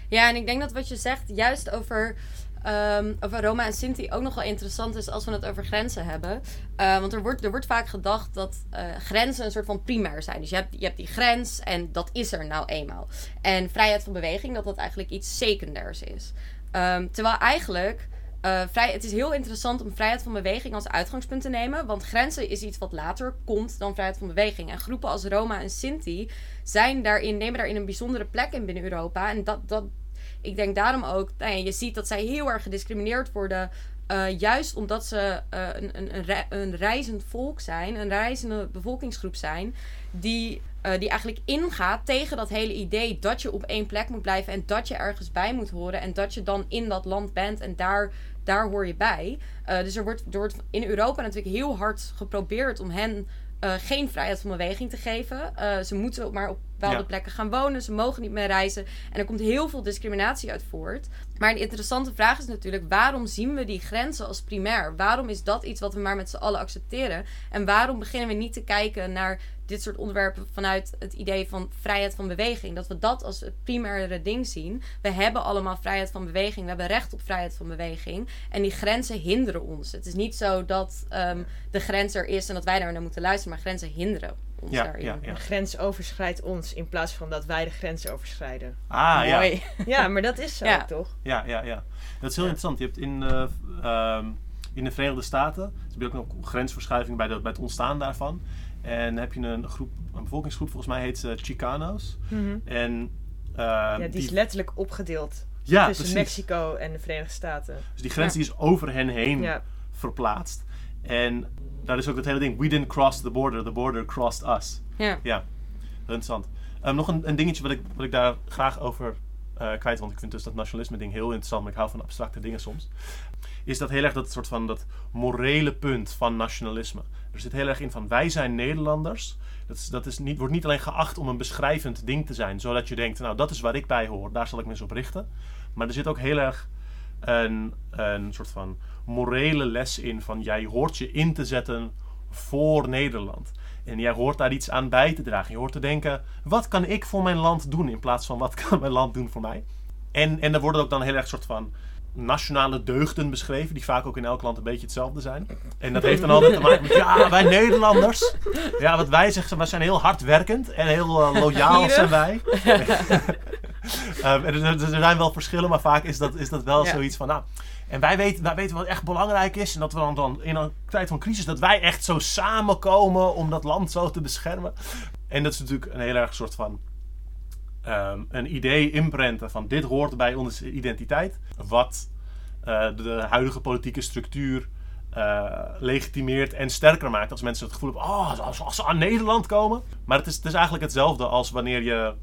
Ja, en ik denk dat wat je zegt, juist over, ehm, over Roma en Sinti, ook nog wel interessant is als we het over grenzen hebben. Eh, want er wordt, er wordt vaak gedacht dat eh, grenzen een soort van primair zijn. Dus je hebt, je hebt die grens en dat is er nou eenmaal. En vrijheid van beweging, dat dat eigenlijk iets secundairs is. Ehm, terwijl eigenlijk. Eh, vrij, het is heel interessant om vrijheid van beweging als uitgangspunt te nemen. Want grenzen is iets wat later komt dan vrijheid van beweging. En groepen als Roma en Sinti zijn daarin, nemen daarin een bijzondere plek in binnen Europa. En dat, dat, ik denk daarom ook, nou je ziet dat zij heel erg gediscrimineerd worden. eh, juist omdat ze eh, een, een, een, een reizend volk zijn, een reizende bevolkingsgroep zijn, die, die eigenlijk ingaat tegen dat hele idee dat je op één plek moet blijven en dat je ergens bij moet horen en dat je dan in dat land bent en daar, daar hoor je bij. Eh, dus er wordt, er wordt in Europa natuurlijk heel hard geprobeerd om hen eh, geen vrijheid van beweging te geven. Eh, ze moeten maar op bepaalde Ja. plekken gaan wonen. Ze mogen niet meer reizen. En er komt heel veel discriminatie uit voort. Maar de interessante vraag is natuurlijk: waarom zien we die grenzen als primair? Waarom is dat iets wat we maar met z'n allen accepteren? En waarom beginnen we niet te kijken naar dit soort onderwerpen vanuit het idee van vrijheid van beweging? Dat we dat als het primaire ding zien. We hebben allemaal vrijheid van beweging. We hebben recht op vrijheid van beweging. En die grenzen hinderen ons. Het is niet zo dat ehm, de grens er is en dat wij daar naar moeten luisteren, maar grenzen hinderen ons Ja, daarin. ja, ja. Een grens overschrijdt ons in plaats van dat wij de grens overschrijden. Ah ja. Mooi. Ja, maar dat is zo, Ja. toch? Ja, ja, ja. Dat is heel interessant. Je hebt in, eh, ehm, in de Verenigde Staten dus heb je ook nog grensverschuiving bij, de, bij het ontstaan daarvan. En heb je een groep, een bevolkingsgroep, volgens mij heet ze Chicano's. En ehm, Ja, die, die, is letterlijk opgedeeld ja, tussen precies. Mexico en de Verenigde Staten. Dus die grens Ja. die is over hen heen Ja, verplaatst. En daar is ook het hele ding, we didn't cross the border, the border crossed us. Ja. Ja, interessant. Ehm, nog een, een dingetje wat ik, wat ik daar graag over eh, kwijt, want ik vind dus dat nationalisme ding heel interessant, maar ik hou van abstracte dingen soms. Is dat heel erg dat soort van dat morele punt van nationalisme. Er zit heel erg in van wij zijn Nederlanders. Dat, is, dat is niet, wordt niet alleen geacht om een beschrijvend ding te zijn, zodat je denkt, nou dat is waar ik bij hoor, daar zal ik me eens op richten. Maar er zit ook heel erg een, een soort van morele les in van jij hoort je in te zetten voor Nederland. En jij hoort daar iets aan bij te dragen. Je hoort te denken, wat kan ik voor mijn land doen in plaats van wat kan mijn land doen voor mij? En, en er worden ook dan heel erg soort van nationale deugden beschreven, die vaak ook in elk land een beetje hetzelfde zijn. En dat heeft dan altijd te maken met, ja, wij Nederlanders. Ja, wat wij zeggen, wij zijn heel hardwerkend en heel eh, loyaal zijn wij. En er, er zijn wel verschillen, maar vaak is dat, is dat wel Ja. zoiets van, nou, en wij weten, wij weten wat echt belangrijk is. En dat we dan, dan in een tijd van crisis, dat wij echt zo samenkomen om dat land zo te beschermen. En dat is natuurlijk een heel erg soort van ehm, een idee inprenten van dit hoort bij onze identiteit. Wat eh, de huidige politieke structuur eh, legitimeert en sterker maakt. Als mensen het gevoel hebben, oh, als, ze aan Nederland komen. Maar het is, het is eigenlijk hetzelfde als wanneer je,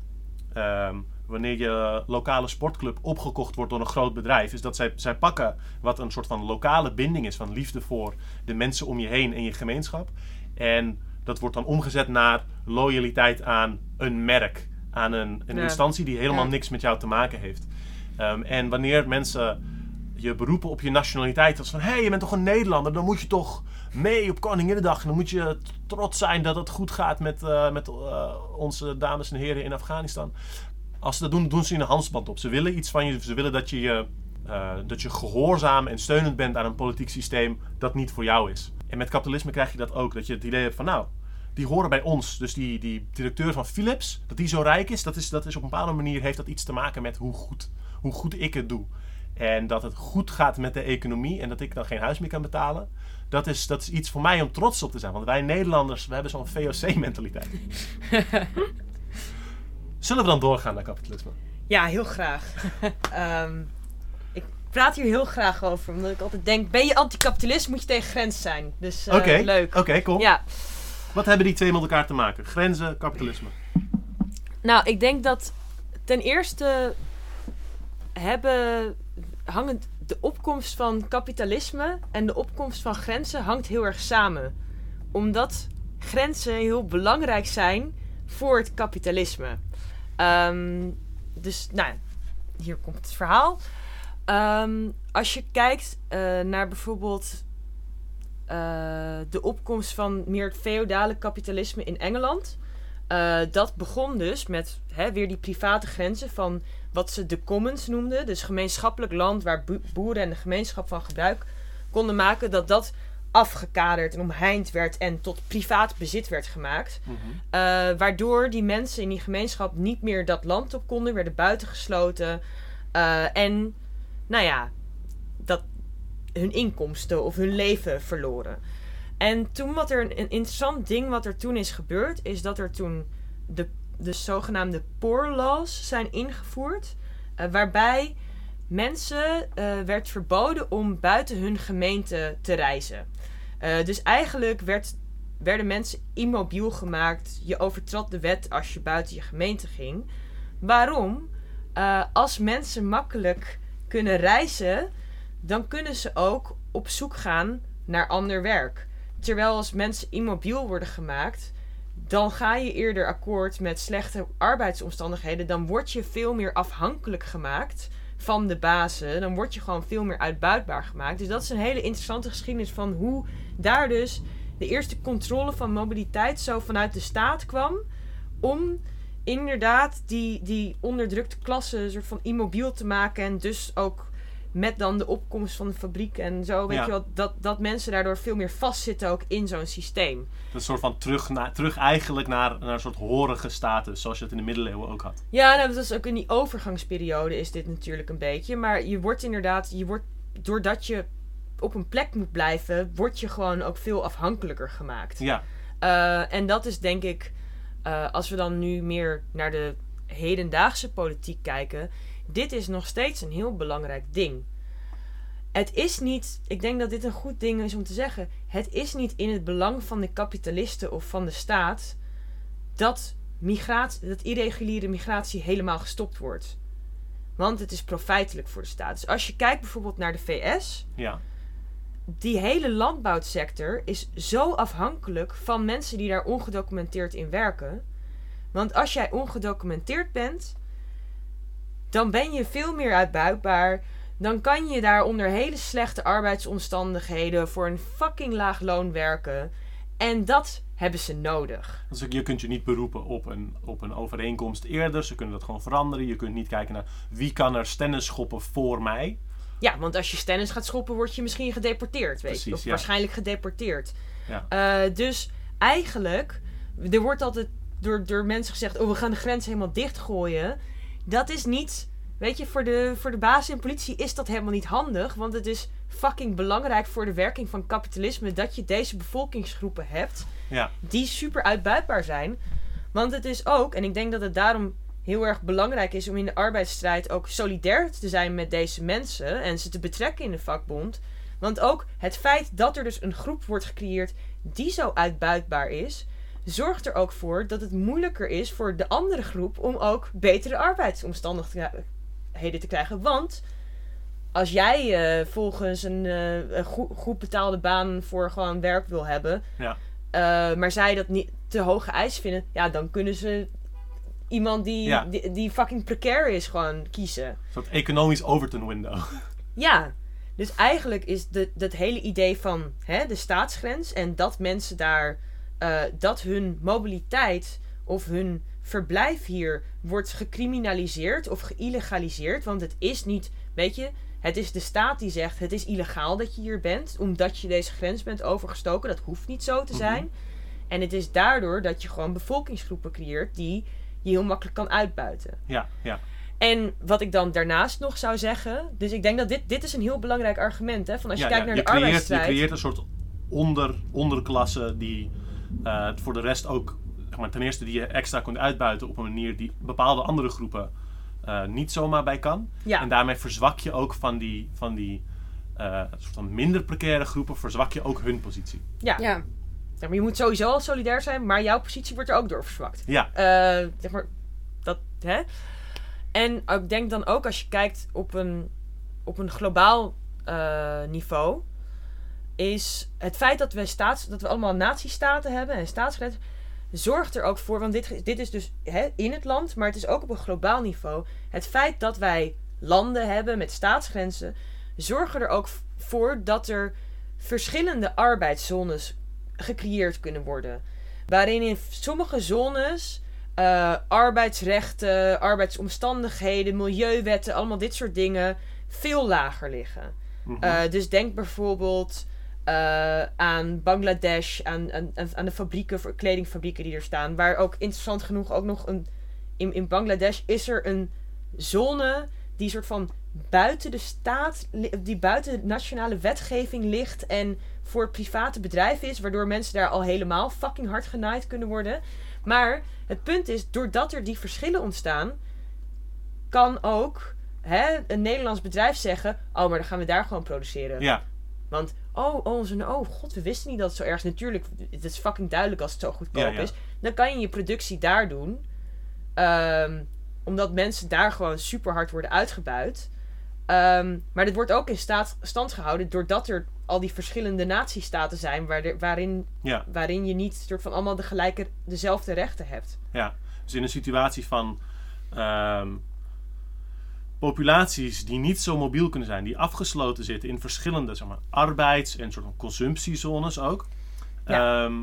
ehm, wanneer je lokale sportclub opgekocht wordt door een groot bedrijf. Is dat zij, zij pakken wat een soort van lokale binding is van liefde voor de mensen om je heen en je gemeenschap. En dat wordt dan omgezet naar loyaliteit aan een merk. Aan een, een Ja. instantie die helemaal Ja. niks met jou te maken heeft. Ehm, en wanneer mensen je beroepen op je nationaliteit. Als van, hé, hey, je bent toch een Nederlander, dan moet je toch mee op Koninginnedag. En dan moet je trots zijn dat het goed gaat met, eh, met eh, onze dames en heren in Afghanistan. Als ze dat doen, doen ze een handsband op. Ze willen iets van je, ze willen dat je, je, eh, dat je gehoorzaam en steunend bent aan een politiek systeem dat niet voor jou is. En met kapitalisme krijg je dat ook. Dat je het idee hebt van, nou, die horen bij ons. Dus die, die directeur van Philips, dat die zo rijk is, dat is, dat is op een bepaalde manier heeft dat iets te maken met hoe goed, hoe goed ik het doe. En dat het goed gaat met de economie en dat ik dan geen huis meer kan betalen. Dat is, dat is iets voor mij om trots op te zijn. Want wij Nederlanders, we hebben zo'n VOC-mentaliteit. Zullen we dan doorgaan naar kapitalisme? Ja, heel graag. Ehm, ik praat hier heel graag over, omdat ik altijd denk: ben je anticapitalist, moet je tegen grens zijn. Dus Oké, leuk. Oké, cool. Ja, Wat hebben die twee met elkaar te maken? Grenzen, kapitalisme. nou, ik denk dat ten eerste hebben hangen de opkomst van kapitalisme en de opkomst van grenzen hangt heel erg samen. Omdat grenzen heel belangrijk zijn voor het kapitalisme. Ehm, dus, nou, hier komt het verhaal. Ehm, als je kijkt eh, naar bijvoorbeeld eh, de opkomst van meer feodale kapitalisme in Engeland. eh, dat begon dus met hè, weer die private grenzen van wat ze de commons noemden. Dus gemeenschappelijk land waar bo- boeren en de gemeenschap van gebruik konden maken. Dat dat afgekaderd en omheind werd en tot privaat bezit werd gemaakt. Mhm. Eh, waardoor die mensen in die gemeenschap niet meer dat land op konden, werden buitengesloten. En, nou ja, hun inkomsten of hun leven verloren. En toen wat er een, interessant ding wat er toen is gebeurd, is dat er toen de, de zogenaamde poor laws zijn ingevoerd. eh, waarbij mensen eh, werd verboden om buiten hun gemeente te reizen. Eh, dus eigenlijk werd werden mensen immobiel gemaakt. Je overtrad de wet als je buiten je gemeente ging. Waarom? Als mensen makkelijk kunnen reizen, dan kunnen ze ook op zoek gaan naar ander werk. Terwijl als mensen immobiel worden gemaakt, dan ga je eerder akkoord met slechte arbeidsomstandigheden. Dan word je veel meer afhankelijk gemaakt van de bazen. Dan word je gewoon veel meer uitbuitbaar gemaakt. Dus dat is een hele interessante geschiedenis van hoe daar dus de eerste controle van mobiliteit zo vanuit de staat kwam. Om inderdaad die, die onderdrukte klasse soort van immobiel te maken. En dus ook met dan de opkomst van de fabriek en zo. Weet Ja. je wel, dat, dat mensen daardoor veel meer vastzitten ook in zo'n systeem. Dat soort van terug, naar, terug eigenlijk naar, naar een soort horige status, zoals je het in de middeleeuwen ook had. Ja, nou, dat is ook in die overgangsperiode is dit natuurlijk een beetje. Maar je wordt inderdaad, je wordt, doordat je op een plek moet blijven, word je gewoon ook veel afhankelijker gemaakt. Ja, Eh, en dat is denk ik, eh, als we dan nu meer naar de hedendaagse politiek kijken, dit is nog steeds een heel belangrijk ding. Het is niet, ik denk dat dit een goed ding is om te zeggen, het is niet in het belang van de kapitalisten of van de staat dat, migratie, dat irreguliere migratie helemaal gestopt wordt. Want het is profijtelijk voor de staat. Dus als je kijkt bijvoorbeeld naar de VS, ja. die hele landbouwsector is zo afhankelijk van mensen die daar ongedocumenteerd in werken. Want als jij ongedocumenteerd bent, dan ben je veel meer uitbuitbaar. Dan kan je daar onder hele slechte arbeidsomstandigheden voor een fucking laag loon werken. En dat hebben ze nodig. Dus je kunt je niet beroepen op een, op een overeenkomst eerder. Ze kunnen dat gewoon veranderen. Je kunt niet kijken naar wie kan er stennis schoppen voor mij. Ja, want als je stennis gaat schoppen, word je misschien gedeporteerd. Weet je? Precies, Of ja. waarschijnlijk gedeporteerd. Ja. Eh, dus eigenlijk, er wordt altijd door, door mensen gezegd: oh, we gaan de grens helemaal dichtgooien. Dat is niet, weet je, voor de, voor de baas in politie is dat helemaal niet handig. Want het is fucking belangrijk voor de werking van kapitalisme dat je deze bevolkingsgroepen hebt Ja, die super uitbuitbaar zijn. Want het is ook, en ik denk dat het daarom heel erg belangrijk is om in de arbeidsstrijd ook solidair te zijn met deze mensen en ze te betrekken in de vakbond. Want ook het feit dat er dus een groep wordt gecreëerd die zo uitbuitbaar is, zorgt er ook voor dat het moeilijker is voor de andere groep om ook betere arbeidsomstandigheden te krijgen. Want als jij eh, volgens een, eh, een goed, goed betaalde baan voor gewoon werk wil hebben, ja. eh, maar zij dat niet te hoge eis vinden, ja, dan kunnen ze iemand die, Ja. die, die fucking precair is gewoon kiezen. Soort economisch Overton window. Ja, Dus eigenlijk is de, dat hele idee van hè, de staatsgrens en dat mensen daar, eh, dat hun mobiliteit of hun verblijf hier wordt gecriminaliseerd of geïllegaliseerd. Want het is niet, weet je, het is de staat die zegt het is illegaal dat je hier bent, omdat je deze grens bent overgestoken. Dat hoeft niet zo te Mhm. zijn. En het is daardoor dat je gewoon bevolkingsgroepen creëert die je heel makkelijk kan uitbuiten. Ja, ja. En wat ik dan daarnaast nog zou zeggen. Dus ik denk dat dit, dit is een heel belangrijk argument. Hè, van als je ja, kijkt ja. naar de creëert, je arbeidsstrijd. creëert een soort onder, onderklasse die eh, voor de rest ook, zeg maar, ten eerste die je extra kunt uitbuiten op een manier die bepaalde andere groepen eh, niet zomaar bij kan. Ja. En daarmee verzwak je ook van die, van die eh, soort van minder precaire groepen, verzwak je ook hun positie. ja. Ja. Zeg maar, je moet sowieso al solidair zijn, maar jouw positie wordt er ook door verzwakt. Ja, Eh, zeg maar, dat, hè? En ik denk dan ook als je kijkt op een, op een globaal eh, niveau, is het feit dat we, staats, dat we allemaal natiestaten hebben en staatsgrenzen, zorgt er ook voor, want dit, dit is dus hè, in het land, maar het is ook op een globaal niveau. Het feit dat wij landen hebben met staatsgrenzen, zorgen er ook voor dat er verschillende arbeidszones gecreëerd kunnen worden. Waarin in sommige zones eh, arbeidsrechten, arbeidsomstandigheden, milieuwetten, allemaal dit soort dingen veel lager liggen. Mhm. Eh, dus denk bijvoorbeeld eh, aan Bangladesh, aan, aan, aan- aan de fabrieken, kledingfabrieken die er staan. Waar ook interessant genoeg ook nog een. In, in Bangladesh is er een zone die soort van buiten de staat, die buiten de nationale wetgeving ligt en voor private bedrijven is, waardoor mensen daar al helemaal fucking hard genaaid kunnen worden. Maar het punt is, doordat er die verschillen ontstaan, kan ook hè, een Nederlands bedrijf zeggen: Oh, maar dan gaan we daar gewoon produceren. ja, Want, oh, oh, onze, oh, god, we wisten niet dat het zo erg is. Natuurlijk, het is fucking duidelijk als het zo goedkoop Ja, ja. is. Dan kan je je productie daar doen. Ehm, omdat mensen daar gewoon super hard worden uitgebuit. Ehm, maar dit wordt ook in staat, stand gehouden doordat er al die verschillende natiestaten zijn waar waarin, ja. waarin je niet soort van allemaal de gelijke, dezelfde rechten hebt. Ja, dus in een situatie van ehm, populaties die niet zo mobiel kunnen zijn, die afgesloten zitten in verschillende zeg maar, arbeids- en soort van consumptiezones ook, Ja. ehm,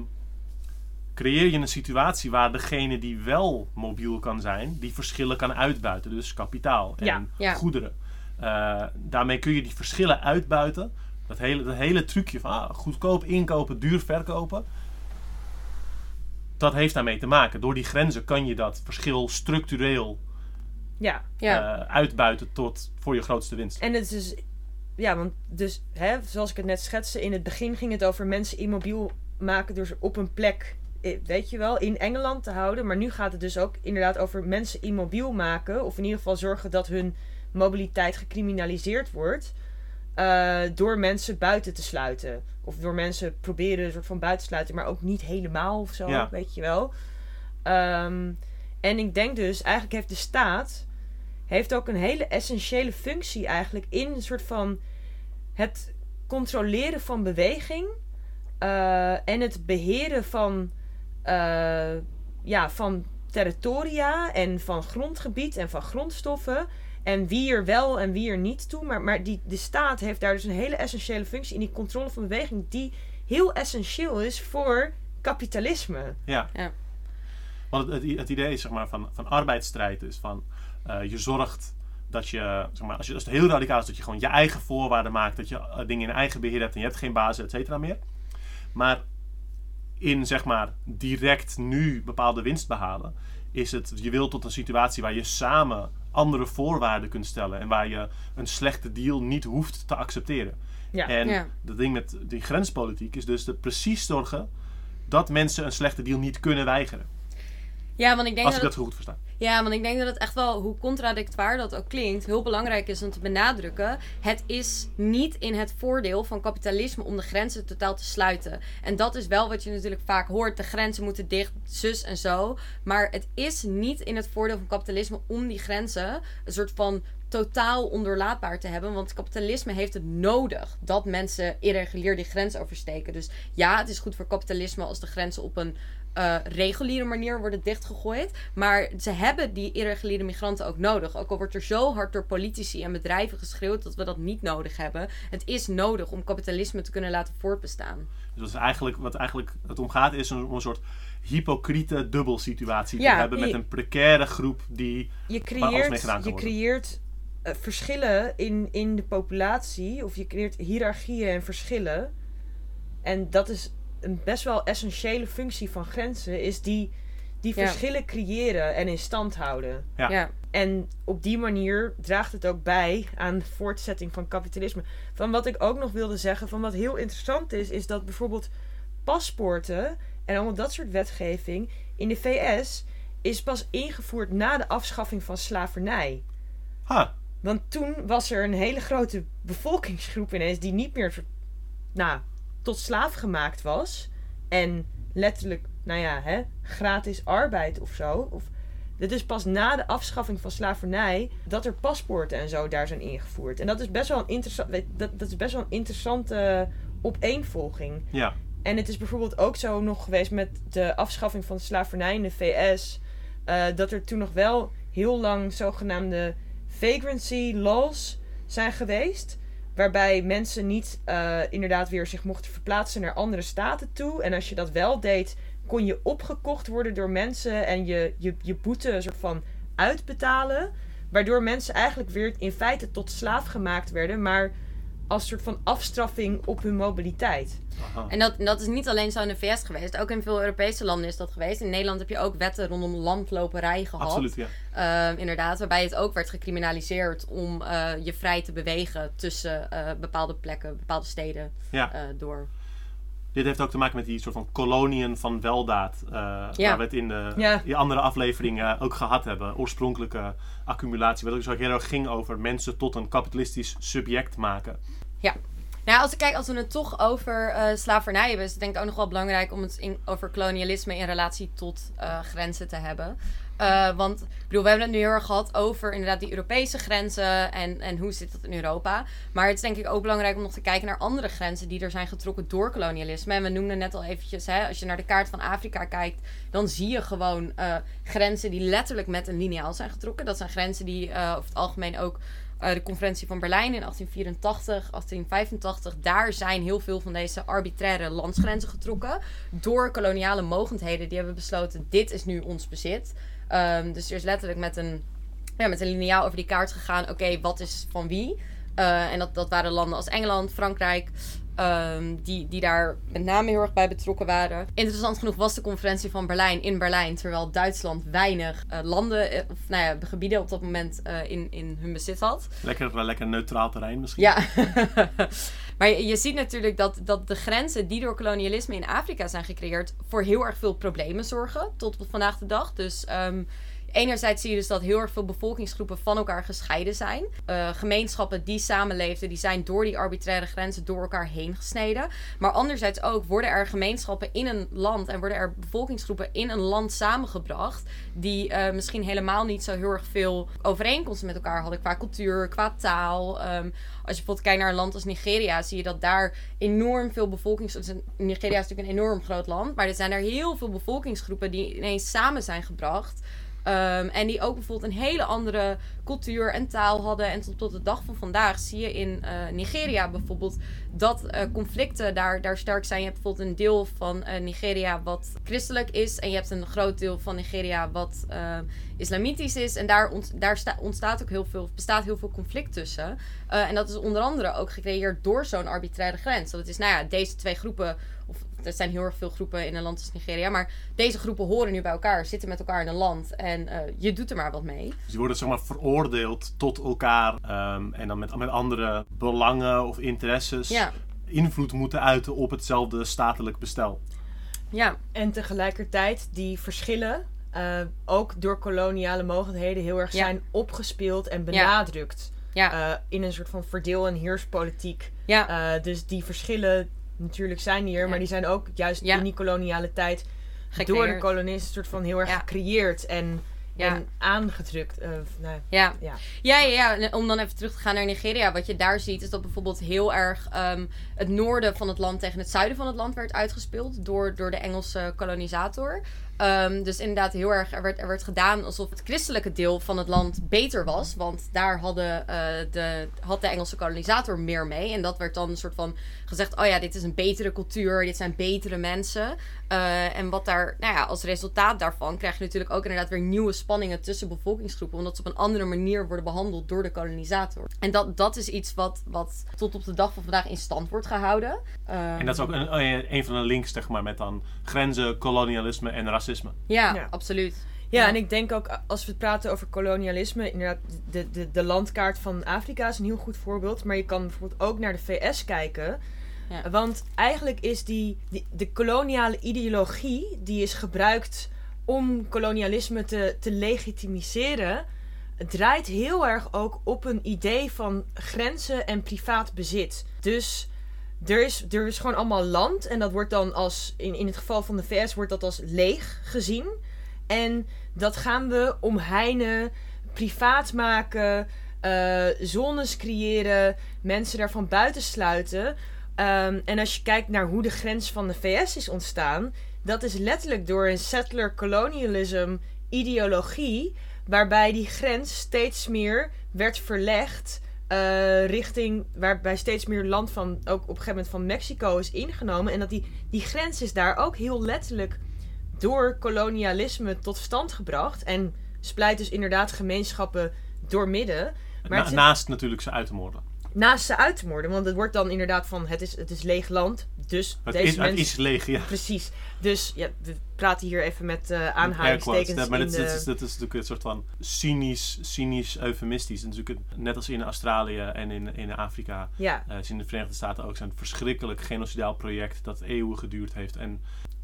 creëer je een situatie waar degene die wel mobiel kan zijn, die verschillen kan uitbuiten. Dus kapitaal en Ja, ja. goederen. Eh, daarmee kun je die verschillen uitbuiten. Dat hele, dat hele trucje van ah, goedkoop inkopen, duur verkopen. Dat heeft daarmee te maken. Door die grenzen kan je dat verschil structureel Ja, Ja. eh, uitbuiten tot voor je grootste winst. En het is dus, ja, want dus, hè, zoals ik het net schetste, in het begin ging het over mensen immobiel maken door ze op een plek, eh, weet je wel, in Engeland te houden. Maar nu gaat het dus ook inderdaad over mensen immobiel maken, of in ieder geval zorgen dat hun mobiliteit gecriminaliseerd wordt. eh, door mensen buiten te sluiten. Of door mensen proberen een soort van buiten te sluiten, maar ook niet helemaal of zo, Ja. weet je wel. Ehm, en ik denk dus, eigenlijk heeft de staat heeft ook een hele essentiële functie eigenlijk in een soort van het controleren van beweging eh, en het beheren van, eh, ja, van territoria en van grondgebied en van grondstoffen. En wie er wel en wie er niet toe. Maar, maar die, de staat heeft daar dus een hele essentiële functie in die controle van beweging, die heel essentieel is voor kapitalisme. Ja. Ja. Want het, het, het idee zeg maar, van, van arbeidsstrijd is van eh, je zorgt dat je, zeg maar, als, je, als het heel radicaal is, dat je gewoon je eigen voorwaarden maakt, dat je eh, dingen in eigen beheer hebt en je hebt geen bazen, et cetera meer. Maar in zeg maar direct nu bepaalde winst behalen, is het, je wil tot een situatie waar je samen andere voorwaarden kunt stellen en waar je een slechte deal niet hoeft te accepteren. Ja. En Ja. dat ding met die grenspolitiek is dus de precies zorgen dat mensen een slechte deal niet kunnen weigeren. Ja, want ik denk Als ik dat dat goed versta. Ja, want ik denk dat het echt wel, hoe contradictoir dat ook klinkt, heel belangrijk is om te benadrukken. Het is niet in het voordeel van kapitalisme om de grenzen totaal te sluiten. En dat is wel wat je natuurlijk vaak hoort. De grenzen moeten dicht, zus en zo. Maar het is niet in het voordeel van kapitalisme om die grenzen een soort van totaal ondoorlaatbaar te hebben. Want kapitalisme heeft het nodig dat mensen irregulier die grens oversteken. Dus ja, het is goed voor kapitalisme als de grenzen op een uh, reguliere manier worden dichtgegooid. Maar ze hebben die irreguliere migranten ook nodig. Ook al wordt er zo hard door politici en bedrijven geschreeuwd dat we dat niet nodig hebben. Het is nodig om kapitalisme te kunnen laten voortbestaan. Dus wat eigenlijk, wat eigenlijk het om gaat is een, een soort hypocriete dubbelsituatie ja, te hebben met een precaire groep die je creëert, Je creëert uh, verschillen in, in de populatie of je creëert hiërarchieën en verschillen. En dat is een best wel essentiële functie van grenzen is die, die verschillen creëren en in stand houden. Ja. ja. En op die manier draagt het ook bij aan de voortzetting van kapitalisme. Van wat ik ook nog wilde zeggen, van wat heel interessant is, is dat bijvoorbeeld paspoorten en allemaal dat soort wetgeving in de VS is pas ingevoerd na de afschaffing van slavernij. Ha. Want toen was er een hele grote bevolkingsgroep ineens die niet meer nou, tot slaaf gemaakt was. En letterlijk, nou ja, hè, gratis arbeid of zo. Of, dit is pas na de afschaffing van slavernij dat er paspoorten en zo daar zijn ingevoerd. En dat is best wel een, interessant, dat, dat is best wel een interessante opeenvolging. Ja. En het is bijvoorbeeld ook zo nog geweest met de afschaffing van de slavernij in de VS. Uh, eh, dat er toen nog wel heel lang zogenaamde vagrancy laws zijn geweest. Waarbij mensen niet uh, inderdaad weer zich mochten verplaatsen naar andere staten toe. En als je dat wel deed, kon je opgekocht worden door mensen en je, je, je boete een soort van uitbetalen. Waardoor mensen eigenlijk weer in feite tot slaaf gemaakt werden. Maar als soort van afstraffing op hun mobiliteit. En dat, dat is niet alleen zo in de VS geweest. Ook in veel Europese landen is dat geweest. In Nederland heb je ook wetten rondom landloperij gehad. Absoluut, ja. Uh, inderdaad, waarbij het ook werd gecriminaliseerd om uh, je vrij te bewegen tussen uh, bepaalde plekken, bepaalde steden ja. door. Dit heeft ook te maken met die soort van koloniën van weldaad. Uh, ja. Waar we het in de ja. die andere afleveringen ook gehad hebben. Oorspronkelijke accumulatie. Wat ook zo heel erg ging over mensen tot een kapitalistisch subject maken. Ja. Nou, als, kijk, als we het toch over uh, slavernij hebben, is het denk ik ook nog wel belangrijk om het in, over kolonialisme in relatie tot uh, grenzen te hebben. Uh, want ik bedoel, we hebben het nu heel erg gehad over inderdaad die Europese grenzen en, en hoe zit dat in Europa. Maar het is denk ik ook belangrijk om nog te kijken naar andere grenzen die er zijn getrokken door kolonialisme. En we noemden net al eventjes, hè, als je naar de kaart van Afrika kijkt, dan zie je gewoon uh, grenzen die letterlijk met een lineaal zijn getrokken. Dat zijn grenzen die uh, over het algemeen ook de conferentie van Berlijn in 1884, 1885. Daar zijn heel veel van deze arbitraire landsgrenzen getrokken. Door koloniale mogendheden die hebben besloten: dit is nu ons bezit. Um, dus er is letterlijk met een, ja, met een lineaal over die kaart gegaan. Oké, wat is van wie? Uh, en dat, dat waren landen als Engeland, Frankrijk, um, die, die daar met name heel erg bij betrokken waren. Interessant genoeg was de conferentie van Berlijn in Berlijn, terwijl Duitsland weinig uh, landen, uh, of nou ja, gebieden op dat moment in, in hun bezit had. Lekker, lekker neutraal terrein misschien. Ja, maar je, je, ziet natuurlijk dat, dat de grenzen die door kolonialisme in Afrika zijn gecreëerd, voor heel erg veel problemen zorgen tot vandaag de dag. Dus um, enerzijds zie je dus dat heel erg veel bevolkingsgroepen van elkaar gescheiden zijn. Uh, gemeenschappen die samenleefden, die zijn door die arbitraire grenzen door elkaar heen gesneden. Maar anderzijds ook worden er gemeenschappen in een land en worden er bevolkingsgroepen in een land samengebracht. Die uh, misschien helemaal niet zo heel erg veel overeenkomsten met elkaar hadden qua cultuur, qua taal. Um, als je bijvoorbeeld kijkt naar een land als Nigeria, zie je dat daar enorm veel bevolkings... Nigeria is natuurlijk een enorm groot land, maar er zijn er heel veel bevolkingsgroepen die ineens samen zijn gebracht. Um, en die ook bijvoorbeeld een hele andere cultuur en taal hadden. En tot, tot de dag van vandaag zie je in uh, Nigeria bijvoorbeeld dat uh, conflicten daar, daar sterk zijn. Je hebt bijvoorbeeld een deel van uh, Nigeria wat christelijk is. En je hebt een groot deel van Nigeria wat islamitisch is. En daar, ont, daar ontstaat ook heel veel, bestaat heel veel conflict tussen. en dat is onder andere ook gecreëerd door zo'n arbitraire grens. Dat is, nou ja, deze twee groepen of er zijn heel erg veel groepen in een land als Nigeria. Maar deze groepen horen nu bij elkaar, zitten met elkaar in een land. En uh, je doet er maar wat mee. Dus die worden zeg maar veroordeeld tot elkaar. Um, en dan met, met andere belangen of interesses. Ja. Invloed moeten uiten op hetzelfde statelijk bestel. Ja, en tegelijkertijd die verschillen. Uh, ook door koloniale mogelijkheden heel erg zijn opgespeeld en benadrukt. Ja. Uh, in een soort van verdeel- en heerspolitiek. Ja. dus die verschillen natuurlijk zijn hier, maar die zijn ook juist in die koloniale tijd door de kolonisten soort van heel erg gecreëerd. En Ja. en aangedrukt. eh, nou, Ja. ja. Ja, ja, ja, om dan even terug te gaan naar Nigeria. Wat je daar ziet is dat bijvoorbeeld heel erg ehm, het noorden van het land tegen het zuiden van het land werd uitgespeeld door, door de Engelse kolonisator. Ehm, dus inderdaad heel erg, er werd, er werd gedaan alsof het christelijke deel van het land beter was. Want daar hadden, eh, de, had de Engelse kolonisator meer mee. En dat werd dan een soort van gezegd, oh ja, dit is een betere cultuur, dit zijn betere mensen. Eh, en wat daar, nou ja, als resultaat daarvan krijg je natuurlijk ook inderdaad weer nieuwe spanningen tussen bevolkingsgroepen. Omdat ze op een andere manier worden behandeld door de kolonisator. En dat, dat is iets wat, wat tot op de dag van vandaag in stand wordt gehouden. En dat is ook een- een van de links, zeg maar, met dan grenzen, kolonialisme en racisme. Ja, Ja. absoluut. Ja, Ja. en ik denk ook als we het praten over kolonialisme, inderdaad, de, de, de landkaart van Afrika is een heel goed voorbeeld. Maar je kan bijvoorbeeld ook naar de VS kijken. Ja. Want eigenlijk is die, die, de koloniale ideologie, die is gebruikt om kolonialisme te, te legitimiseren, het draait heel erg ook op een idee van grenzen en privaat bezit. Dus er is, er is gewoon allemaal land en dat wordt dan als, in, in het geval van de VS, wordt dat als leeg gezien. En dat gaan we omheinen, privaat maken, eh, zones creëren, mensen daarvan buitensluiten. Ehm, en als je kijkt naar hoe de grens van de VS is ontstaan, dat is letterlijk door een settler colonialism ideologie, waarbij die grens steeds meer werd verlegd eh, richting waarbij steeds meer land van ook op een gegeven moment van Mexico is ingenomen en dat die die grens is daar ook heel letterlijk door kolonialisme tot stand gebracht en splijt dus inderdaad gemeenschappen door midden. Maar Na- naast natuurlijk ze uit te moorden. Naast ze uit te moorden. Want het wordt dan inderdaad van het is, het is leeg land. Dus Het, deze is, het mensen. is leeg, ja. Precies. Dus ja, we praten hier even met quotes. aanhalingstekens. Ja, maar de... dit is, is natuurlijk een soort van cynisch, cynisch eufemistisch. En natuurlijk net als in Australië en in, in Afrika, Ja, eh, is in de Verenigde Staten ook zo'n verschrikkelijk genocidaal project dat eeuwen geduurd heeft. En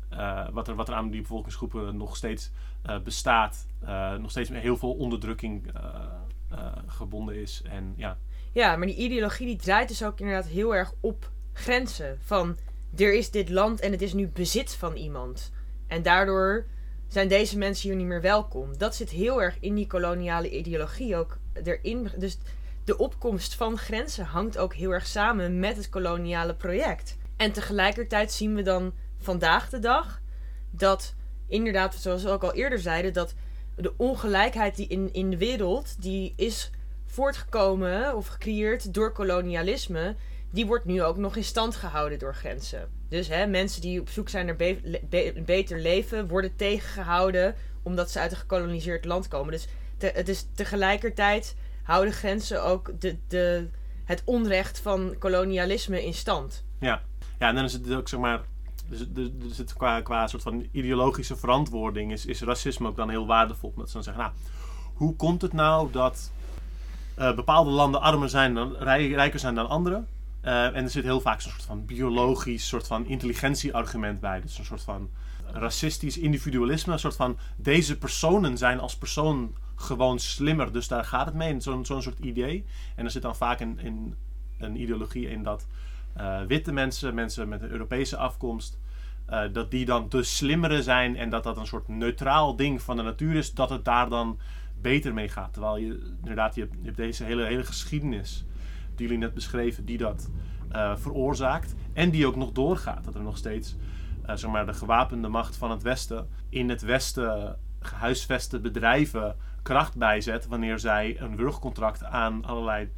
eh, wat, er, wat er aan die bevolkingsgroepen nog steeds bestaat, nog steeds met heel veel onderdrukking gebonden is. En ja, ja, maar die ideologie die draait dus ook inderdaad heel erg op grenzen. Van er is dit land en het is nu bezit van iemand. En daardoor zijn deze mensen hier niet meer welkom. Dat zit heel erg in die koloniale ideologie ook erin. Dus de opkomst van grenzen hangt ook heel erg samen met het koloniale project. En tegelijkertijd zien we dan vandaag de dag dat inderdaad, zoals we ook al eerder zeiden, dat de ongelijkheid die in, in de wereld, die is voortgekomen of gecreëerd door kolonialisme, die wordt nu ook nog in stand gehouden door grenzen. Dus hè, mensen die op zoek zijn naar beter leven, worden tegengehouden omdat ze uit een gekoloniseerd land komen. Dus het is tegelijkertijd houden grenzen ook de, de, het onrecht van kolonialisme in stand. Ja, en dan is het ook zeg maar. Dus dus dus het qua, qua soort van ideologische verantwoording is, is racisme ook dan heel waardevol. Omdat ze dan zeggen, nou, hoe komt het nou dat eh, bepaalde landen armer zijn dan, rij- rijker zijn dan andere? Eh, en er zit heel vaak zo'n soort van biologisch, soort van intelligentie-argument bij. Dus een soort van racistisch individualisme. Een soort van, deze personen zijn als persoon gewoon slimmer, dus daar gaat het mee. Zo'n zo'n soort idee. En er zit dan vaak een, een, een ideologie in dat eh, witte mensen, mensen met een Europese afkomst, dat die dan de slimmere zijn en dat dat een soort neutraal ding van de natuur is, dat het daar dan beter mee gaat. Terwijl je inderdaad, je hebt, hebt deze hele, hele geschiedenis die jullie net beschreven, die dat eh, veroorzaakt en die ook nog doorgaat. Dat er nog steeds eh, zeg maar, de gewapende macht van het Westen in het Westen gehuisveste bedrijven kracht bijzet wanneer zij een wurgcontract aan allerlei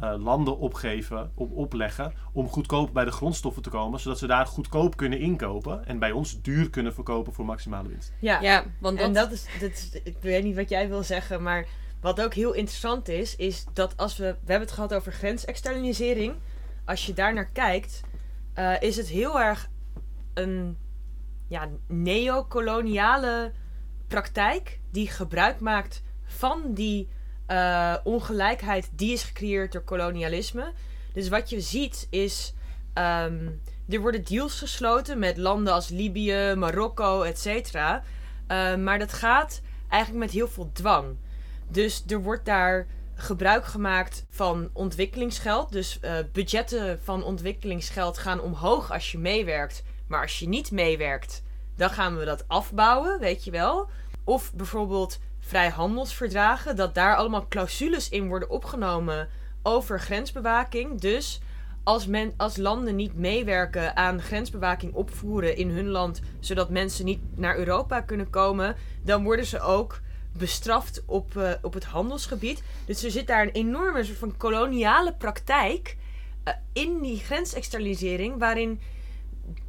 eh, landen opgeven, op, opleggen, om goedkoop bij de grondstoffen te komen, zodat ze daar goedkoop kunnen inkopen en bij ons duur kunnen verkopen voor maximale winst. Ja, Ja, want dat, En dat is, dat is, ik weet niet wat jij wil zeggen, maar wat ook heel interessant is, is dat als we, we hebben het gehad over grensexternalisering. Als je daar naar kijkt, eh, is het heel erg een ja, neocoloniale praktijk die gebruik maakt van die eh, ongelijkheid die is gecreëerd door kolonialisme. Dus wat je ziet is, ehm, er worden deals gesloten met landen als Libië, Marokko, et cetera. Eh, maar dat gaat eigenlijk met heel veel dwang. Dus er wordt daar gebruik gemaakt van ontwikkelingsgeld. Dus eh, budgetten van ontwikkelingsgeld gaan omhoog als je meewerkt. Maar als je niet meewerkt, dan gaan we dat afbouwen, weet je wel. Of bijvoorbeeld vrijhandelsverdragen, dat daar allemaal clausules in worden opgenomen over grensbewaking. Dus als, men, als landen niet meewerken aan grensbewaking opvoeren in hun land, zodat mensen niet naar Europa kunnen komen, dan worden ze ook bestraft op, eh, op het handelsgebied. Dus er zit daar een enorme soort van koloniale praktijk eh, in die grensexternalisering, waarin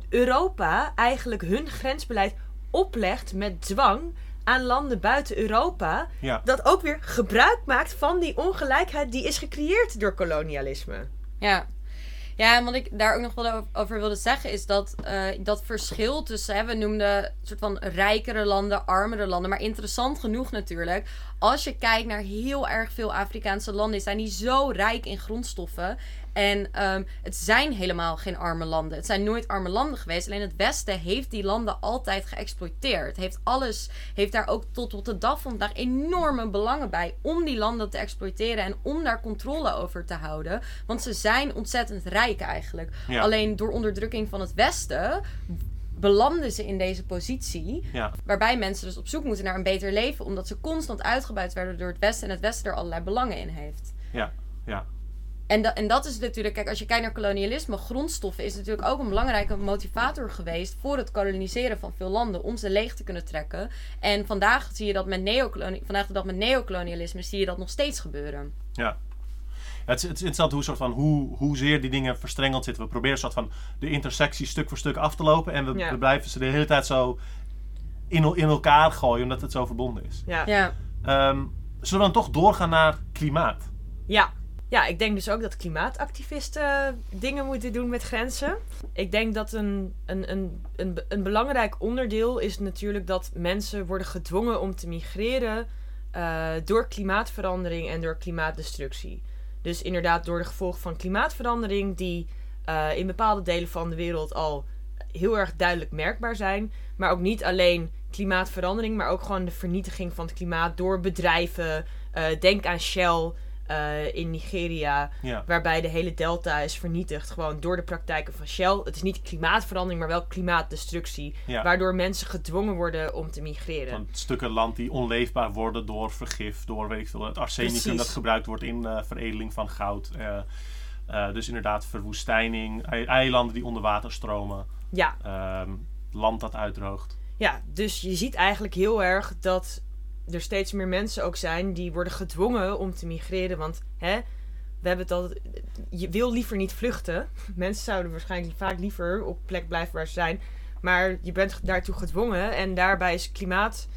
Europa eigenlijk hun grensbeleid oplegt met dwang aan landen buiten Europa. Ja. Dat ook weer gebruik maakt van die ongelijkheid die is gecreëerd door kolonialisme. Ja. Ja, en wat ik daar ook nog wel over- over wilde zeggen is dat eh, dat verschil tussen, hè, we noemden soort van rijkere landen, armere landen, maar interessant genoeg natuurlijk. Als je kijkt naar heel erg veel Afrikaanse landen, zijn die zo rijk in grondstoffen. En ehm, het zijn helemaal geen arme landen. Het zijn nooit arme landen geweest. Alleen het Westen heeft die landen altijd geëxploiteerd. Heeft alles, heeft daar ook tot op de dag van vandaag enorme belangen bij om die landen te exploiteren en om daar controle over te houden. Want ze zijn ontzettend rijk eigenlijk. Ja. Alleen door onderdrukking van het Westen belanden ze in deze positie. Ja. Waarbij mensen dus op zoek moeten naar een beter leven. Omdat ze constant uitgebuit werden door het Westen. En het Westen er allerlei belangen in heeft. Ja. Ja. En, da- en dat is natuurlijk, kijk, als je kijkt naar kolonialisme, grondstoffen is natuurlijk ook een belangrijke motivator geweest voor het koloniseren van veel landen, om ze leeg te kunnen trekken. En vandaag zie je dat met neocoloni- vandaag de dag met neocolonialisme zie je dat nog steeds gebeuren. Ja. Het, is, het is interessant hoe, soort van, hoe, hoezeer die dingen verstrengeld zitten. We proberen soort van de intersectie stuk voor stuk af te lopen. En we, Ja. we blijven ze de hele tijd zo in, in elkaar gooien, omdat het zo verbonden is. Ja. Ja, Ehm, zullen we dan toch doorgaan naar klimaat? Ja. Ja, ik denk dus ook dat klimaatactivisten dingen moeten doen met grenzen. Ik denk dat een, een, een, een, een belangrijk onderdeel is natuurlijk dat mensen worden gedwongen om te migreren eh, door klimaatverandering en door klimaatdestructie. Dus inderdaad door de gevolgen van klimaatverandering die eh, in bepaalde delen van de wereld al heel erg duidelijk merkbaar zijn. Maar ook niet alleen klimaatverandering, maar ook gewoon de vernietiging van het klimaat door bedrijven. Eh, denk aan Shell eh, in Nigeria, Ja. waarbij de hele delta is vernietigd gewoon door de praktijken van Shell. Het is niet klimaatverandering, maar wel klimaatdestructie, Ja. waardoor mensen gedwongen worden om te migreren. Van stukken land die onleefbaar worden door vergif, door weet ik veel, het arsenicum Precies. dat gebruikt wordt in eh, veredeling van goud. Eh, dus inderdaad verwoestijning, ei- eilanden die onder water stromen, Ja, ehm, land dat uitdroogt. Ja, dus je ziet eigenlijk heel erg dat er steeds meer mensen ook zijn die worden gedwongen om te migreren. Want hè, we hebben het altijd. Je wil liever niet vluchten. Mensen zouden waarschijnlijk vaak liever op plek blijven waar ze zijn. Maar je bent daartoe gedwongen. En daarbij is klimaat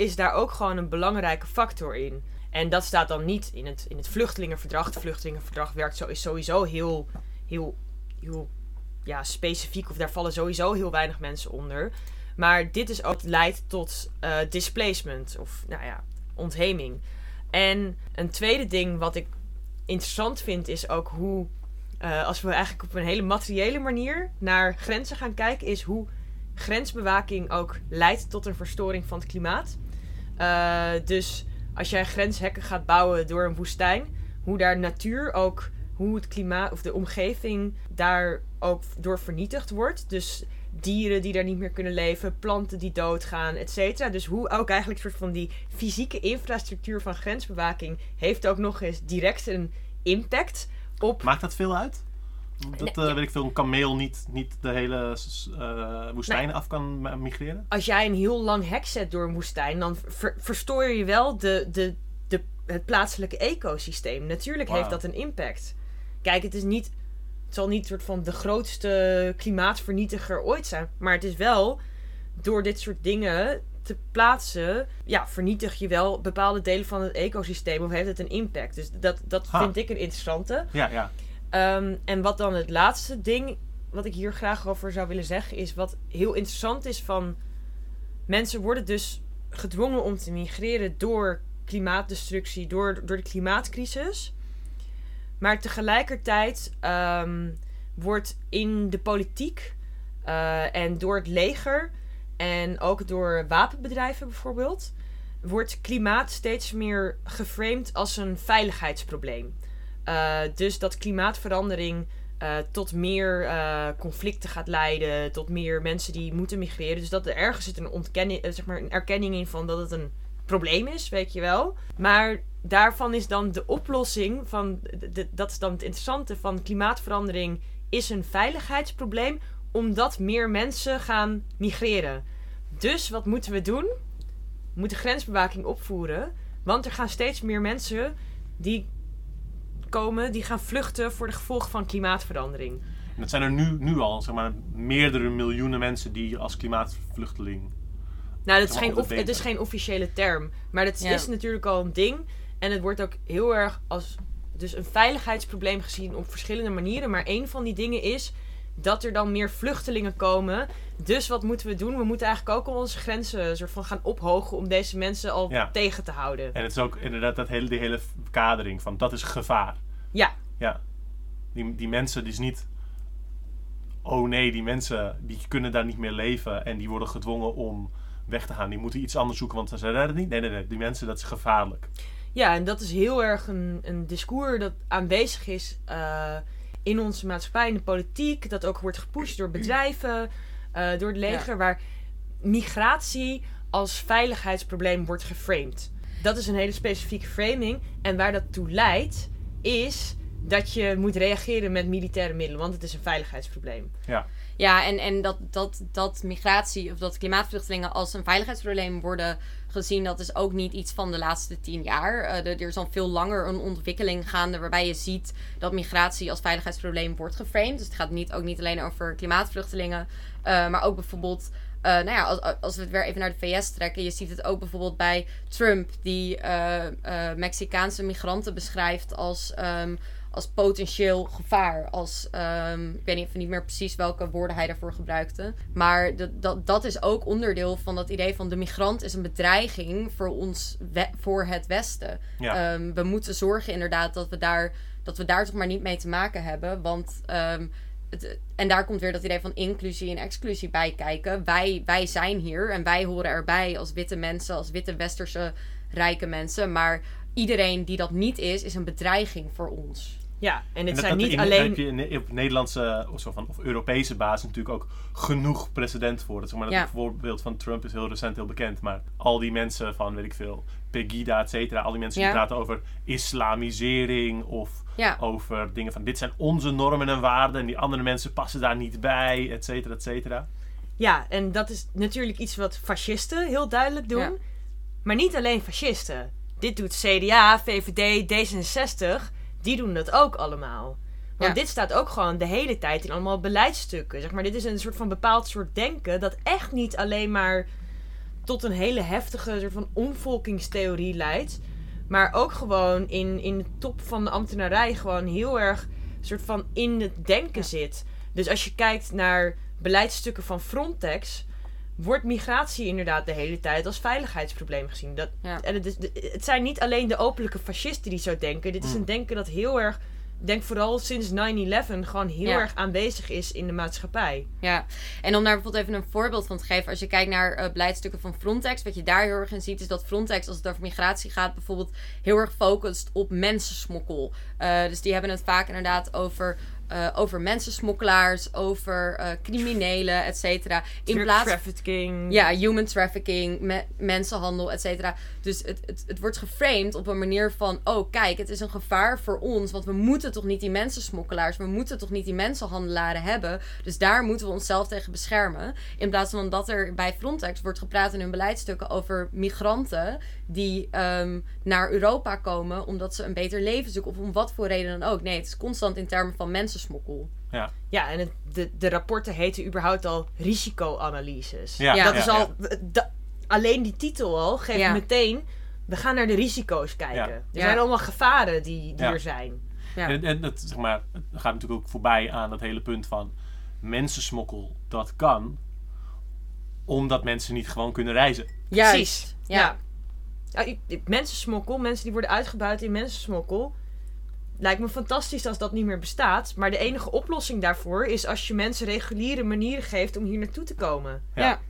is daar ook gewoon een belangrijke factor in. En dat staat dan niet in het, in het vluchtelingenverdrag. Het vluchtelingenverdrag werkt zo, is sowieso heel, heel, heel ja, specifiek. Of daar vallen sowieso heel weinig mensen onder. Maar dit is ook leidt tot eh, displacement of nou ja, ontheming. En een tweede ding wat ik interessant vind is ook hoe, eh, als we eigenlijk op een hele materiële manier naar grenzen gaan kijken, is hoe grensbewaking ook leidt tot een verstoring van het klimaat. Eh, dus als jij grenshekken gaat bouwen door een woestijn, hoe daar natuur ook, hoe het klimaat of de omgeving daar ook door vernietigd wordt. Dus dieren die daar niet meer kunnen leven, planten die doodgaan, et cetera. Dus hoe ook eigenlijk soort van die fysieke infrastructuur van grensbewaking heeft ook nog eens direct een impact op. Maakt dat veel uit? Dat, Nee, eh, ja. weet ik veel, een kameel niet, niet de hele eh, woestijnen af kan migreren? Als jij een heel lang hek zet door een woestijn, dan ver- verstoor je wel de, de, de, het plaatselijke ecosysteem. Natuurlijk heeft dat een impact. Kijk, het is niet. Het zal niet soort van de grootste klimaatvernietiger ooit zijn. Maar het is wel door dit soort dingen te plaatsen. Ja, vernietig je wel bepaalde delen van het ecosysteem. Of heeft het een impact. Dus dat, dat Ha. vind ik een interessante. Ja, ja. Ehm, en wat dan het laatste ding wat ik hier graag over zou willen zeggen is wat heel interessant is van mensen worden dus gedwongen om te migreren door klimaatdestructie, door, door de klimaatcrisis. Maar tegelijkertijd ehm, wordt in de politiek eh, en door het leger en ook door wapenbedrijven bijvoorbeeld, wordt klimaat steeds meer geframed als een veiligheidsprobleem. Uh, dus dat klimaatverandering uh, tot meer conflicten gaat leiden, tot meer mensen die moeten migreren. Dus dat er ergens zit een, ontkenning, zeg maar een erkenning in van dat het een probleem is, weet je wel. Maar daarvan is dan de oplossing van, de- de- dat is dan het interessante van klimaatverandering, is een veiligheidsprobleem omdat meer mensen gaan migreren. Dus wat moeten we doen? We moeten grensbewaking opvoeren, want er gaan steeds meer mensen die komen, die gaan vluchten voor de gevolgen van klimaatverandering. En dat zijn er nu, nu al, zeg maar, meerdere miljoenen mensen die als klimaatvluchteling... Nou, dat is geen, het is geen officiële term. Maar dat Ja. is natuurlijk al een ding. En het wordt ook heel erg als dus een veiligheidsprobleem gezien op verschillende manieren. Maar een van die dingen is dat er dan meer vluchtelingen komen. Dus wat moeten we doen? We moeten eigenlijk ook al onze grenzen soort van gaan ophogen om deze mensen al Ja. tegen te houden. En het is ook inderdaad dat hele, die hele kadering van dat is gevaar. Ja, Ja. Die, die mensen, die is niet... Oh nee, die mensen die kunnen daar niet meer leven en die worden gedwongen om weg te gaan. Die moeten iets anders zoeken, want ze redden het niet. Nee, nee, nee. Die mensen, dat is gevaarlijk. Ja, en dat is heel erg een, een discours dat aanwezig is eh, in onze maatschappij, in de politiek. Dat ook wordt gepusht door bedrijven, eh, door het leger, waar migratie als veiligheidsprobleem wordt geframed. Dat is een hele specifieke framing. En waar dat toe leidt, is dat je moet reageren met militaire middelen, want het is een veiligheidsprobleem. Ja. Ja, en, en dat, dat, dat migratie of dat klimaatvluchtelingen als een veiligheidsprobleem worden gezien, dat is ook niet iets van de laatste tien jaar. Eh, er is al veel langer een ontwikkeling gaande waarbij je ziet dat migratie als veiligheidsprobleem wordt geframed. Dus het gaat niet, ook niet alleen over klimaatvluchtelingen, eh, maar ook bijvoorbeeld. eh, nou ja, als, als we het weer even naar de VS trekken, je ziet het ook bijvoorbeeld bij Trump, die Mexicaanse migranten beschrijft als, ehm, als potentieel gevaar. Als, ehm, ik weet niet, even niet meer precies welke woorden hij daarvoor gebruikte. Maar dat, dat, dat is ook onderdeel van dat idee van de migrant is een bedreiging voor ons, voor het Westen. Ja. Ehm, we moeten zorgen inderdaad dat we daar, dat we daar toch maar niet mee te maken hebben. Want, ehm, het, en daar komt weer dat idee van inclusie en exclusie bij kijken. Wij, wij zijn hier en wij horen erbij als witte mensen, als witte westerse rijke mensen. Maar iedereen die dat niet is, is een bedreiging voor ons. Ja, en het zijn dat- niet in- alleen... heb je in- op Nederlandse of, zo van, of Europese basis natuurlijk ook genoeg precedent voor. Dat, zeg maar, dat Ja. voorbeeld van Trump is heel recent heel bekend. Maar al die mensen van, weet ik veel, Pegida, et cetera. Al die mensen die praten over islamisering of Ja. over dingen van dit zijn onze normen en waarden. En die andere mensen passen daar niet bij, et cetera, et cetera. Ja, en dat is natuurlijk iets wat fascisten heel duidelijk doen. Maar niet alleen fascisten. Dit doet CDA, VVD, D66. Die doen dat ook allemaal. Want Ja. dit staat ook gewoon de hele tijd in allemaal beleidsstukken. Zeg maar, dit is een soort van bepaald soort denken dat echt niet alleen maar tot een hele heftige soort van omvolkingstheorie leidt. Maar ook gewoon in, in de top van de ambtenarij gewoon heel erg soort van in het denken zit. Dus als je kijkt naar beleidsstukken van Frontex, wordt migratie inderdaad de hele tijd als veiligheidsprobleem gezien. Dat, Ja. en het, is, het zijn niet alleen de openlijke fascisten die zo denken. Dit is een denken dat heel erg, ik denk vooral sinds 9-11, gewoon heel Ja. erg aanwezig is in de maatschappij. Ja, en om daar bijvoorbeeld even een voorbeeld van te geven. Als je kijkt naar eh beleidstukken van Frontex, wat je daar heel erg in ziet, is dat Frontex, als het over migratie gaat, bijvoorbeeld heel erg focust op mensensmokkel. Eh, dus die hebben het vaak inderdaad over, eh, over mensensmokkelaars, over eh, criminelen, et cetera. In plaats trafficking. ja, human trafficking, me- mensenhandel, et cetera. Dus het, het, het wordt geframed op een manier van... oh, kijk, het is een gevaar voor ons... want we moeten toch niet die mensensmokkelaars... we moeten toch niet die mensenhandelaren hebben... dus daar moeten we onszelf tegen beschermen. In plaats van dat er bij Frontex wordt gepraat in hun beleidsstukken... over migranten die ehm, naar Europa komen... omdat ze een beter leven zoeken... of om wat voor reden dan ook. Nee, het is constant in termen van mensensmokkel. Ja. Ja, en het, de, de rapporten heten überhaupt al risicoanalyses. Ja, Ja. dat ja, is al. da- alleen die titel al geeft Ja. meteen. We gaan naar de risico's kijken. Ja. Er Ja. zijn allemaal gevaren die, die Ja. er zijn. Ja. En, en dat, zeg maar, het gaat natuurlijk ook voorbij aan dat hele punt van mensensmokkel. Dat kan omdat mensen niet gewoon kunnen reizen. Juist. Precies. Ja. Mensensmokkel, mensen die worden uitgebuit in mensensmokkel. Lijkt me fantastisch als dat niet meer bestaat. Maar de enige oplossing daarvoor is als je mensen reguliere manieren geeft om hier naartoe te komen. Ja.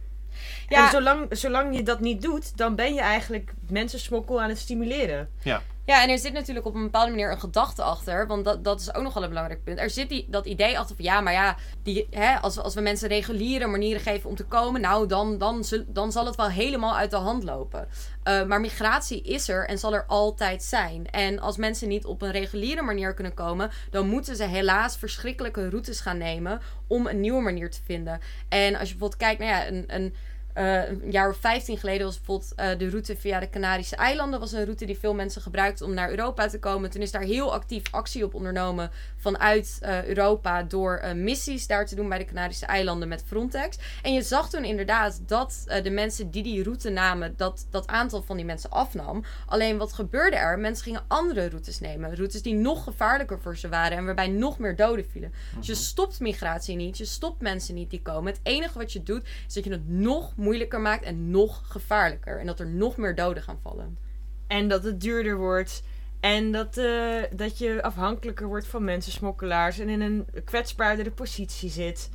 Ja. En zolang, zolang je dat niet doet, dan ben je eigenlijk mensensmokkel aan het stimuleren. Ja. Ja, en er zit natuurlijk op een bepaalde manier een gedachte achter. Want dat, dat is ook nog wel een belangrijk punt. Er zit die, dat idee achter van ja, maar ja, die, hè, als, als we mensen reguliere manieren geven om te komen, nou dan, dan, dan zal het wel helemaal uit de hand lopen. Uh, maar migratie is er en zal er altijd zijn. En als mensen niet op een reguliere manier kunnen komen, dan moeten ze helaas verschrikkelijke routes gaan nemen om een nieuwe manier te vinden. En als je bijvoorbeeld kijkt, nou ja, een. een uh, een jaar of 15 geleden was bijvoorbeeld uh, de route via de Canarische eilanden. was een route die veel mensen gebruikten om naar Europa te komen. Toen is daar heel actief actie op ondernomen vanuit uh, Europa door missies daar te doen bij de Canarische eilanden met Frontex. En je zag toen inderdaad dat de mensen die die route namen, dat dat aantal van die mensen afnam. Alleen wat gebeurde er? Mensen gingen andere routes nemen. Routes die nog gevaarlijker voor ze waren en waarbij nog meer doden vielen. Dus je stopt migratie niet, je stopt mensen niet die komen. Het enige wat je doet is dat je het nog moeilijker maakt en nog gevaarlijker. En dat er nog meer doden gaan vallen. En dat het duurder wordt. En dat, uh, dat je afhankelijker wordt van mensensmokkelaars. En in een kwetsbaardere positie zit.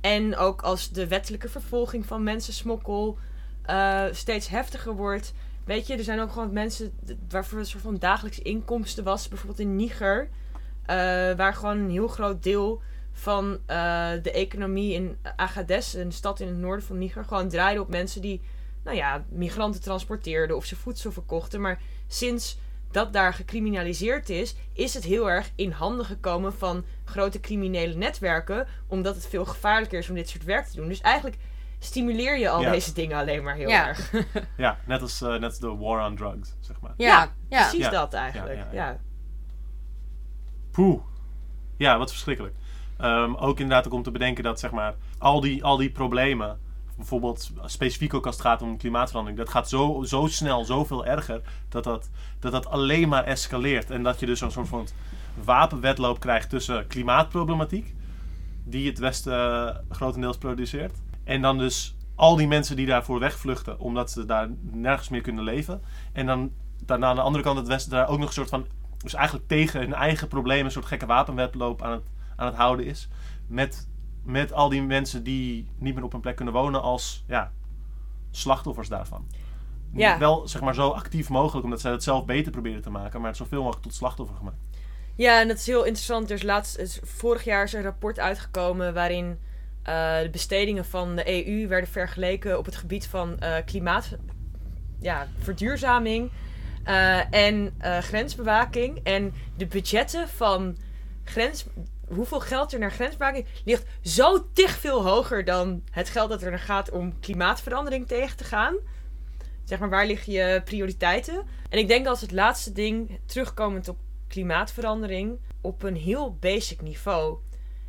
En ook als de wettelijke vervolging van mensensmokkel uh, steeds heftiger wordt. Weet je, er zijn ook gewoon mensen waarvoor een soort van dagelijks inkomsten was. Bijvoorbeeld in Niger. Uh, waar gewoon een heel groot deel van uh, de economie in Agadez, een stad in het noorden van Niger, gewoon draaide op mensen die, nou ja, migranten transporteerden of ze voedsel verkochten. Maar sinds dat daar gecriminaliseerd is, is het heel erg in handen gekomen van grote criminele netwerken, omdat het veel gevaarlijker is om dit soort werk te doen. Dus eigenlijk stimuleer je al Ja. deze dingen alleen maar heel Ja. erg. Ja, net als, eh, net als de war on drugs, zeg maar. Ja, ja. Precies Ja. dat eigenlijk. Ja, Ja, ja, ja. Poeh. Ja, wat verschrikkelijk. Ehm, ook inderdaad om te bedenken dat zeg maar, al, die, al die problemen, bijvoorbeeld specifiek ook als het gaat om klimaatverandering, dat gaat zo, zo snel, zoveel erger, dat dat, dat dat alleen maar escaleert. En dat je dus zo'n soort van wapenwedloop krijgt tussen klimaatproblematiek, die het Westen eh, grotendeels produceert, en dan dus al die mensen die daarvoor wegvluchten, omdat ze daar nergens meer kunnen leven. En dan daarna aan de andere kant het Westen daar ook nog een soort van, dus eigenlijk tegen hun eigen problemen, een soort gekke wapenwedloop aan het aan het houden is. Met, met al die mensen die niet meer op een plek kunnen wonen als ja, slachtoffers daarvan. Ja. Wel zeg maar zo actief mogelijk, omdat zij het zelf beter proberen te maken, maar het zoveel mogelijk tot slachtoffer gemaakt. Ja, en dat is heel interessant. Er is laatst, is vorig jaar is een rapport uitgekomen waarin eh, de bestedingen van de EU werden vergeleken op het gebied van eh, klimaat, ja, verduurzaming eh, en grensbewaking. En de budgetten van grens, hoeveel geld er naar grensbewaking ligt zo tig veel hoger dan het geld dat er naar gaat om klimaatverandering tegen te gaan. Zeg maar, waar liggen je prioriteiten? En ik denk als het laatste ding, terugkomend op klimaatverandering, op een heel basic niveau.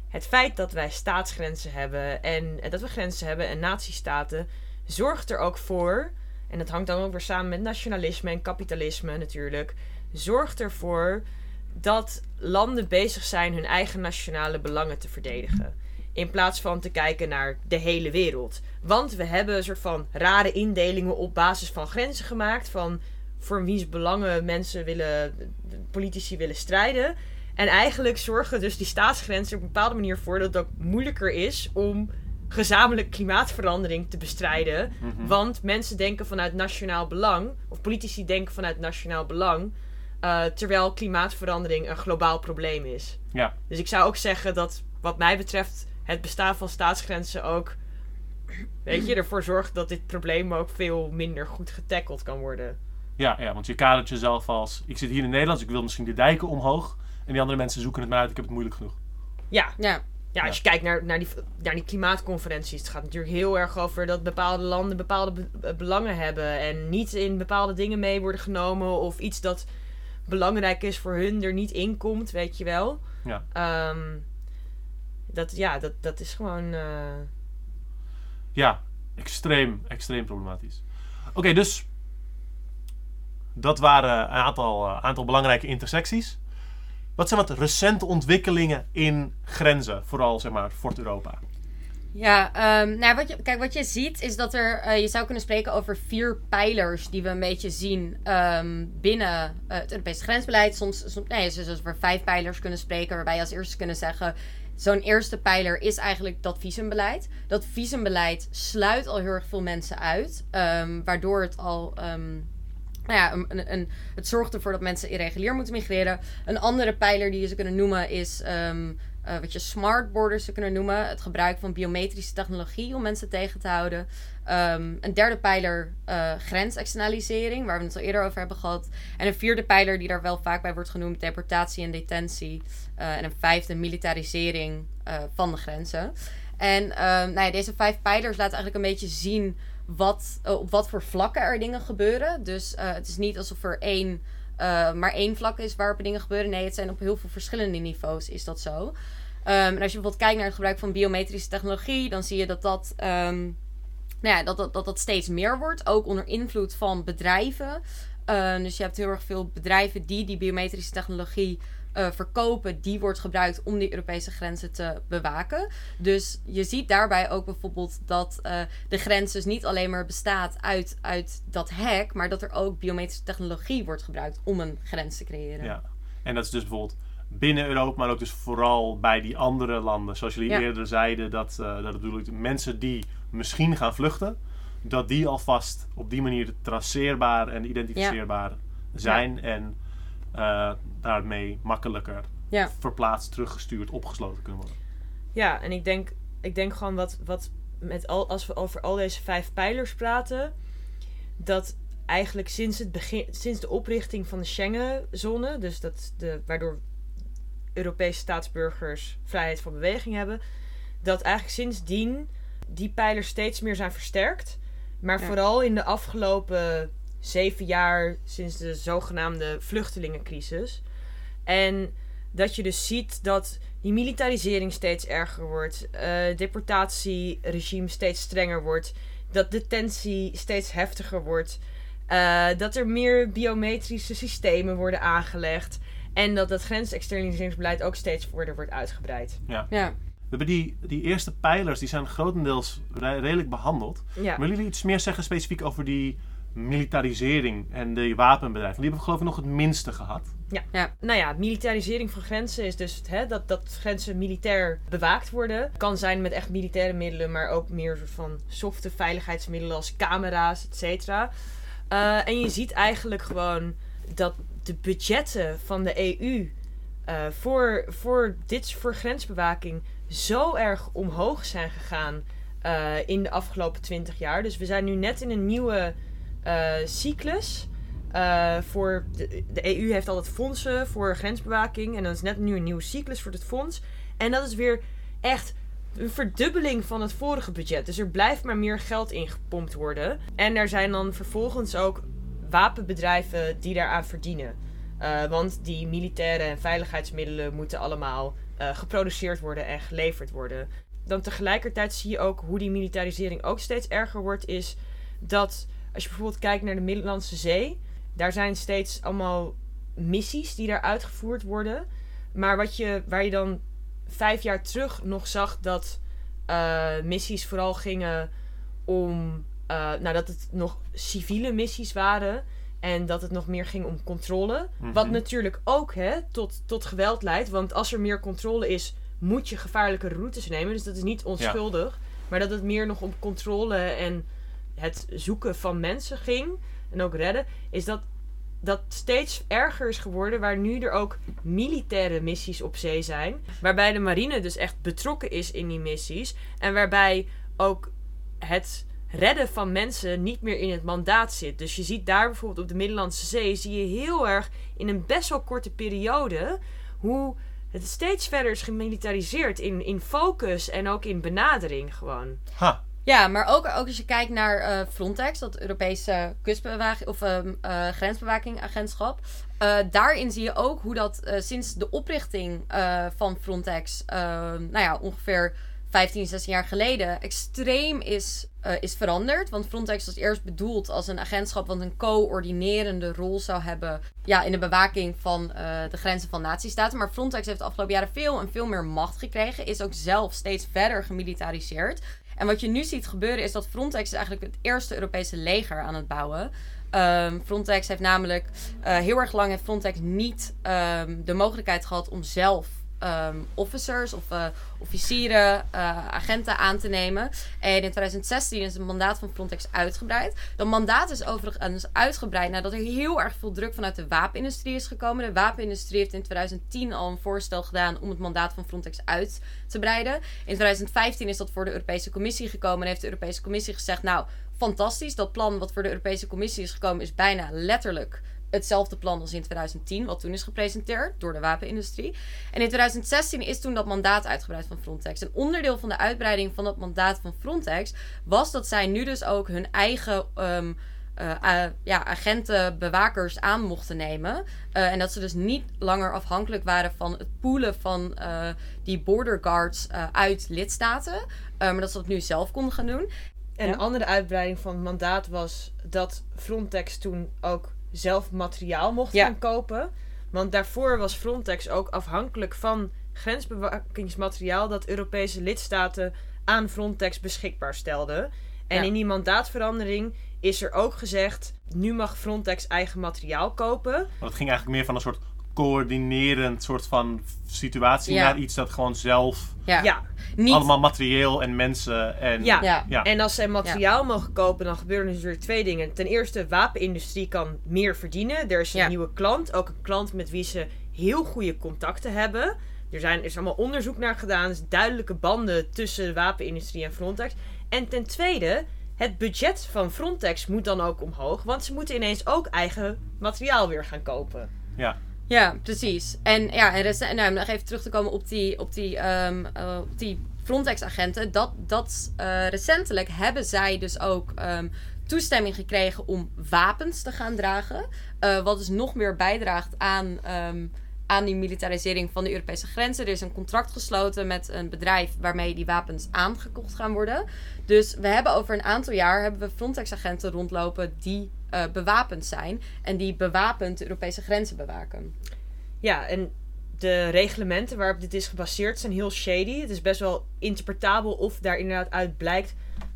Het feit dat wij staatsgrenzen hebben en, dat we grenzen hebben en natiestaten, zorgt er ook voor, en dat hangt dan ook weer samen met nationalisme en kapitalisme natuurlijk, zorgt ervoor dat landen bezig zijn hun eigen nationale belangen te verdedigen. In plaats van te kijken naar de hele wereld. Want we hebben een soort van rare indelingen op basis van grenzen gemaakt. Van voor wiens belangen mensen willen, politici willen strijden. En eigenlijk zorgen dus die staatsgrenzen op een bepaalde manier voor dat het ook moeilijker is om gezamenlijk klimaatverandering te bestrijden. Mhm. Want mensen denken vanuit nationaal belang, of politici denken vanuit nationaal belang. Uh, terwijl klimaatverandering een globaal probleem is. Ja. Dus ik zou ook zeggen dat, wat mij betreft, het bestaan van staatsgrenzen ook. Weet je, ervoor zorgt dat dit probleem ook veel minder goed getackled kan worden. Ja, ja, want je kadert jezelf als, ik zit hier in Nederland, dus ik wil misschien de dijken omhoog. En die andere mensen zoeken het maar uit, ik heb het moeilijk genoeg. Ja, Ja. ja als je kijkt naar, naar, die, naar die klimaatconferenties, het gaat natuurlijk heel erg over dat bepaalde landen bepaalde be- eh, belangen hebben. En niet in bepaalde dingen mee worden genomen of iets dat belangrijk is voor hun er niet in komt, weet je wel. Ja. Ehm, dat, ja, dat, dat is gewoon. eh, Ja, extreem, extreem problematisch. Oké, dus dat waren een aantal, eh, aantal belangrijke intersecties. Wat zijn wat recente ontwikkelingen in grenzen, vooral zeg maar Fort Europa? Ja, ehm, nou, wat je, kijk, wat je ziet is dat er, eh, je zou kunnen spreken over vier pijlers die we een beetje zien ehm, binnen eh, het Europese grensbeleid. Soms, soms nee, dus over vijf pijlers kunnen spreken, waarbij je als eerste kunnen zeggen, zo'n eerste pijler is eigenlijk dat visumbeleid. Dat visumbeleid sluit al heel erg veel mensen uit, ehm, waardoor het al nou ja, een, een, het zorgt ervoor dat mensen irregulier moeten migreren. Een andere pijler die je zou kunnen noemen is eh, wat je smart borders zou kunnen noemen. Het gebruik van biometrische technologie om mensen tegen te houden. Ehm, een derde pijler uh, grensexternalisering, waar we het al eerder over hebben gehad. En een vierde pijler die daar wel vaak bij wordt genoemd, deportatie en detentie. Uh, en een vijfde, militarisering van de grenzen. En nou ja, deze vijf pijlers laten eigenlijk een beetje zien wat, op wat voor vlakken er dingen gebeuren. Dus het is niet alsof er één uh, maar één vlak is waarop dingen gebeuren. Nee, het zijn op heel veel verschillende niveaus is dat zo. Um, en als je bijvoorbeeld kijkt naar het gebruik van biometrische technologie, dan zie je dat dat, um, nou ja, dat, dat, dat dat steeds meer wordt. Ook onder invloed van bedrijven. Uh, dus je hebt heel erg veel bedrijven die die biometrische technologie uh, verkopen, die wordt gebruikt om die Europese grenzen te bewaken. Dus je ziet daarbij ook bijvoorbeeld dat uh, de grens dus niet alleen maar bestaat uit, uit dat hek, maar dat er ook biometrische technologie wordt gebruikt om een grens te creëren. Ja, en dat is dus bijvoorbeeld binnen Europa, maar ook dus vooral bij die andere landen. Zoals jullie eerder zeiden, dat, uh, dat bedoel ik, mensen die misschien gaan vluchten, dat die alvast op die manier traceerbaar en identificeerbaar ja. zijn. Ja. En uh, daarmee makkelijker ja. verplaatst, teruggestuurd, opgesloten kunnen worden. Ja, en ik denk, ik denk gewoon wat, wat met al, als we over al deze vijf pijlers praten, dat eigenlijk sinds, het begin, sinds de oprichting van de Schengenzone, dus dat de, waardoor Europese staatsburgers vrijheid van beweging hebben, dat eigenlijk sindsdien die pijlers steeds meer zijn versterkt. Maar ja. vooral in de afgelopen zeven jaar sinds de zogenaamde vluchtelingencrisis. En dat je dus ziet dat die militarisering steeds erger wordt, uh, deportatieregime steeds strenger wordt, dat detentie steeds heftiger wordt, uh, dat er meer biometrische systemen worden aangelegd en dat het grensexternaliseringsbeleid ook steeds verder wordt uitgebreid. Ja. ja. We hebben die, die eerste pijlers, die zijn grotendeels redelijk behandeld. Ja. Willen jullie iets meer zeggen specifiek over die militarisering en de wapenbedrijven. Die hebben we geloof ik nog het minste gehad. Ja, ja. nou ja, militarisering van grenzen is dus hè, dat, dat grenzen militair bewaakt worden. Kan zijn met echt militaire middelen, maar ook meer soort van softe veiligheidsmiddelen als camera's, et cetera. Uh, en je ziet eigenlijk gewoon dat de budgetten van de EU uh, voor, voor, dit, voor grensbewaking zo erg omhoog zijn gegaan uh, in de afgelopen twintig jaar. Dus we zijn nu net in een nieuwe uh, cyclus. Uh, voor de, de, EU heeft altijd fondsen voor grensbewaking. En dan is net nu een nieuwe cyclus voor het fonds. En dat is weer echt een verdubbeling van het vorige budget. Dus er blijft maar meer geld ingepompt worden. En er zijn dan vervolgens ook wapenbedrijven die daaraan verdienen. Uh, want die militaire en veiligheidsmiddelen moeten allemaal geproduceerd worden en geleverd worden. Dan tegelijkertijd zie je ook hoe die militarisering ook steeds erger wordt. Is dat als je bijvoorbeeld kijkt naar de Middellandse Zee, daar zijn steeds allemaal missies die daar uitgevoerd worden. Maar wat je, waar je dan vijf jaar terug nog zag dat uh, missies vooral gingen om. Uh, nou, dat het nog civiele missies waren. En dat het nog meer ging om controle. Mm-hmm. Wat natuurlijk ook hè, tot, tot geweld leidt. Want als er meer controle is, moet je gevaarlijke routes nemen. Dus dat is niet onschuldig. Ja. Maar dat het meer nog om controle en het zoeken van mensen ging en ook redden, is dat dat steeds erger is geworden, waar nu er ook militaire missies op zee zijn, waarbij de marine dus echt betrokken is in die missies en waarbij ook het redden van mensen niet meer in het mandaat zit. Dus je ziet daar bijvoorbeeld op de Middellandse Zee, zie je heel erg in een best wel korte periode hoe het steeds verder is gemilitariseerd in, in focus en ook in benadering gewoon. Ha. Ja, maar ook, ook als je kijkt naar uh, Frontex, dat Europese kustbewaking of uh, uh, grensbewakingagentschap. daarin zie je ook hoe dat sinds de oprichting van Frontex, nou ja, ongeveer 15, 16 jaar geleden, extreem is, is veranderd. Want Frontex was eerst bedoeld als een agentschap wat een coördinerende rol zou hebben ja, in de bewaking van de grenzen van natiestaten. Maar Frontex heeft de afgelopen jaren veel en veel meer macht gekregen, is ook zelf steeds verder gemilitariseerd. En wat je nu ziet gebeuren is dat Frontex is eigenlijk het eerste Europese leger aan het bouwen. Um, Frontex heeft namelijk uh, heel erg lang heeft Frontex niet um, de mogelijkheid gehad om zelf ehm, officers of eh, officieren, eh, agenten aan te nemen. En in 2016 is het mandaat van Frontex uitgebreid. Dat mandaat is overigens uitgebreid nadat er heel erg veel druk vanuit de wapenindustrie is gekomen. De wapenindustrie heeft in 2010 al een voorstel gedaan om het mandaat van Frontex uit te breiden. In 2015 is dat voor de Europese Commissie gekomen en heeft de Europese Commissie gezegd: Nou, fantastisch. Dat plan wat voor de Europese Commissie is gekomen is bijna letterlijk hetzelfde plan als in 2010, wat toen is gepresenteerd door de wapenindustrie. En in 2016 is toen dat mandaat uitgebreid van Frontex. Een onderdeel van de uitbreiding van dat mandaat van Frontex was dat zij nu dus ook hun eigen um, uh, ja, agenten, bewakers aan mochten nemen. Uh, en dat ze dus niet langer afhankelijk waren van het poelen van uh, die border guards uit lidstaten. maar dat ze dat nu zelf konden gaan doen. En ja? een andere uitbreiding van het mandaat was dat Frontex toen ook zelf materiaal mocht gaan kopen. Want daarvoor was Frontex ook afhankelijk van grensbewakingsmateriaal dat Europese lidstaten aan Frontex beschikbaar stelden. En in die mandaatverandering is er ook gezegd: nu mag Frontex eigen materiaal kopen. Maar het ging eigenlijk meer van een soort coördinerend soort van situatie naar iets dat gewoon zelf ja. ja. Niet... allemaal materieel en mensen en ja. ja. En als zij materiaal mogen kopen, dan gebeuren er natuurlijk twee dingen. Ten eerste, de wapenindustrie kan meer verdienen. Er is een nieuwe klant, ook een klant met wie ze heel goede contacten hebben. Er, zijn, er is allemaal onderzoek naar gedaan. Er zijn duidelijke banden tussen de wapenindustrie en Frontex. En ten tweede, het budget van Frontex moet dan ook omhoog. Want ze moeten ineens ook eigen materiaal weer gaan kopen. Ja. Ja, precies. En ja, en recent, nou, om nog even terug te komen op die, op die, uh, op die Frontex-agenten. Dat, dat uh, recentelijk hebben zij dus ook um, toestemming gekregen om wapens te gaan dragen. Uh, wat dus nog meer bijdraagt aan, um, aan die militarisering van de Europese grenzen. Er is een contract gesloten met een bedrijf waarmee die wapens aangekocht gaan worden. Dus we hebben over een aantal jaar hebben we Frontex-agenten rondlopen die uh, bewapend zijn en die bewapend de Europese grenzen bewaken. Ja, en de reglementen waarop dit is gebaseerd zijn heel shady. Het is best wel interpretabel of daar inderdaad uit blijkt.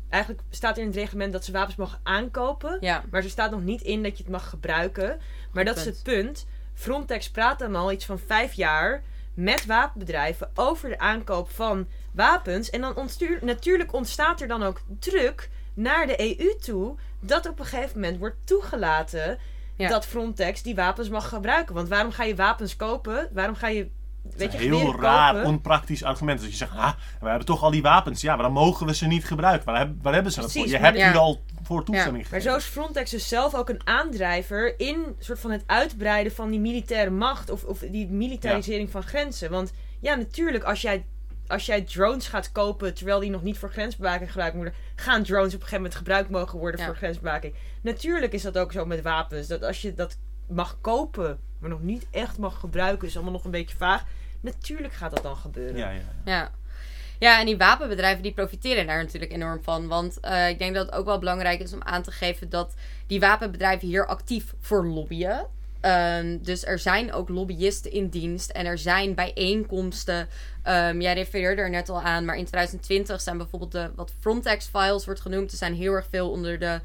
Eigenlijk staat in het reglement dat ze wapens mogen aankopen. Ja. Maar er staat nog niet in dat je het mag gebruiken. Maar dat is het punt. Frontex praat dan al iets van vijf jaar met wapenbedrijven over de aankoop van wapens. En dan ontstuur, natuurlijk ontstaat er dan ook druk naar de EU toe dat op een gegeven moment wordt toegelaten dat Frontex die wapens mag gebruiken. Want waarom ga je wapens kopen? Waarom ga je Weet je, heel raar, onpraktisch argument. Dat je zegt, ah, we hebben toch al die wapens. Ja, maar dan mogen we ze niet gebruiken. Waar, hebben, waar hebben ze dat voor? Je hebt hier al voor toestemming ja. gegeven. Maar zo is Frontex dus zelf ook een aandrijver in soort van het uitbreiden van die militaire macht. Of, of die militarisering van grenzen. Want ja, natuurlijk, als jij als jij drones gaat kopen terwijl die nog niet voor grensbewaking gebruikt worden, gaan drones op een gegeven moment gebruikt mogen worden voor grensbewaking. Natuurlijk is dat ook zo met wapens. Dat als je dat mag kopen, maar nog niet echt mag gebruiken, is allemaal nog een beetje vaag. Natuurlijk gaat dat dan gebeuren. Ja, ja, ja. ja. ja en die wapenbedrijven die profiteren daar natuurlijk enorm van. Want uh, ik denk dat het ook wel belangrijk is om aan te geven dat die wapenbedrijven hier actief voor lobbyen. Um, dus er zijn ook lobbyisten in dienst en er zijn bijeenkomsten. Um, jij refereerde er net al aan, maar in 2020 zijn bijvoorbeeld de wat Frontex-files wordt genoemd. Er zijn heel erg veel onder de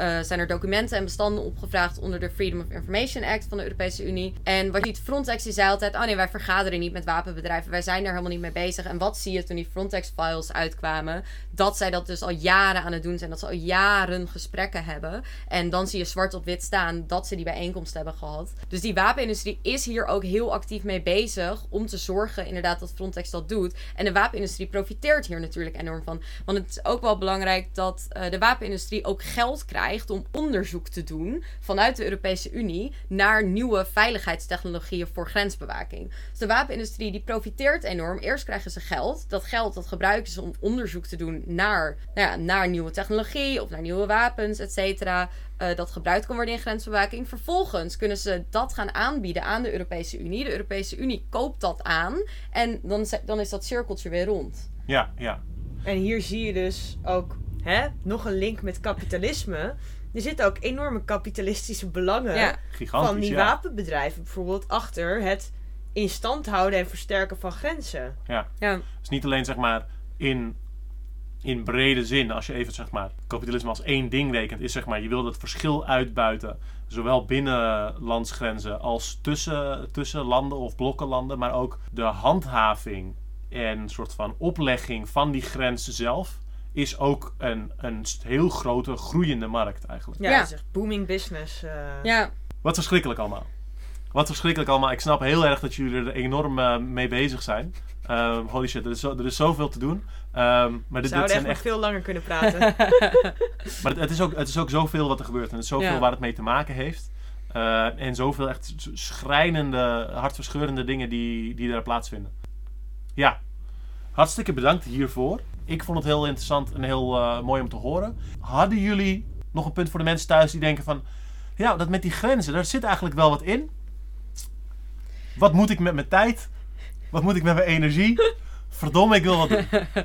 uh, zijn er documenten en bestanden opgevraagd onder de Freedom of Information Act van de Europese Unie. En wat ziet, Frontex die zei altijd: oh nee, wij vergaderen niet met wapenbedrijven, wij zijn daar helemaal niet mee bezig. En wat zie je toen die Frontex-files uitkwamen? Dat zij dat dus al jaren aan het doen zijn, dat ze al jaren gesprekken hebben. En dan zie je zwart op wit staan dat ze die bijeenkomst hebben gehad. Dus die wapenindustrie is hier ook heel actief mee bezig om te zorgen inderdaad dat Frontex dat doet. En de wapenindustrie profiteert hier natuurlijk enorm van. Want het is ook wel belangrijk dat uh, de wapenindustrie ook geld krijgt om onderzoek te doen vanuit de Europese Unie naar nieuwe veiligheidstechnologieën voor grensbewaking. Dus de wapenindustrie die profiteert enorm. Eerst krijgen ze geld. Dat geld dat gebruiken ze om onderzoek te doen naar, nou ja, naar nieuwe technologie of naar nieuwe wapens, et cetera. Uh, dat gebruikt kan worden in grensbewaking. Vervolgens kunnen ze dat gaan aanbieden aan de Europese Unie. De Europese Unie koopt dat aan en dan, dan is dat cirkeltje weer rond. Ja, ja. En hier zie je dus ook hè, nog een link met kapitalisme. Er zitten ook enorme kapitalistische belangen van die wapenbedrijven bijvoorbeeld achter het in stand houden en versterken van grenzen. Ja. ja. Dus niet alleen zeg maar in in brede zin, als je even zeg maar kapitalisme als één ding rekent, is zeg maar je wil dat verschil uitbuiten. Zowel binnen landsgrenzen als tussen, tussen landen of blokkenlanden, maar ook de handhaving en soort van oplegging van die grenzen zelf is ook een, een heel grote groeiende markt eigenlijk. Ja, Ja. dat is echt booming business. eh. Ja, Wat verschrikkelijk allemaal. Wat verschrikkelijk allemaal. Ik snap heel erg dat jullie er enorm eh, mee bezig zijn. Ehm, holy shit, er is, zo, er is zoveel te doen. Ehm, maar dit, dit zouden echt zijn nog echt veel langer kunnen praten. Maar het, het is ook, het is ook zoveel wat er gebeurt. En het is zoveel Ja. waar het mee te maken heeft. Eh, en zoveel echt schrijnende, hartverscheurende dingen die, die daar plaatsvinden. Ja, hartstikke bedankt hiervoor. Ik vond het heel interessant en heel eh, mooi om te horen. Hadden jullie nog een punt voor de mensen thuis die denken van... Ja, dat met die grenzen, daar zit eigenlijk wel wat in. Wat moet ik met mijn tijd? Wat moet ik met mijn energie? Verdomme, ik wil wat doen.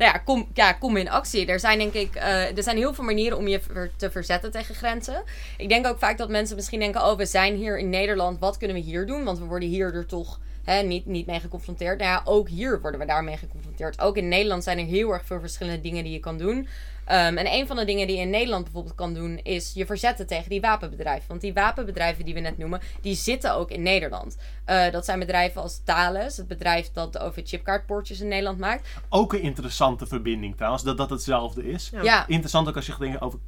Nou ja, kom, ja, kom in actie. Er zijn denk ik, eh, er zijn heel veel manieren om je te verzetten tegen grenzen. Ik denk ook vaak dat mensen misschien denken, oh, we zijn hier in Nederland, wat kunnen we hier doen? Want we worden hier er toch hè, niet, niet mee geconfronteerd. Nou ja, ook hier worden we daarmee geconfronteerd. Ook in Nederland zijn er heel erg veel verschillende dingen die je kan doen. Ehm, en een van de dingen die je in Nederland bijvoorbeeld kan doen, is je verzetten tegen die wapenbedrijven. Want die wapenbedrijven die we net noemen, die zitten ook in Nederland. Eh, dat zijn bedrijven als Thales, het bedrijf dat de OV-chipkaartpoortjes in Nederland maakt. Ook een interessante verbinding trouwens, dat dat hetzelfde is. Ja. Ja, Interessant ook als je denkt over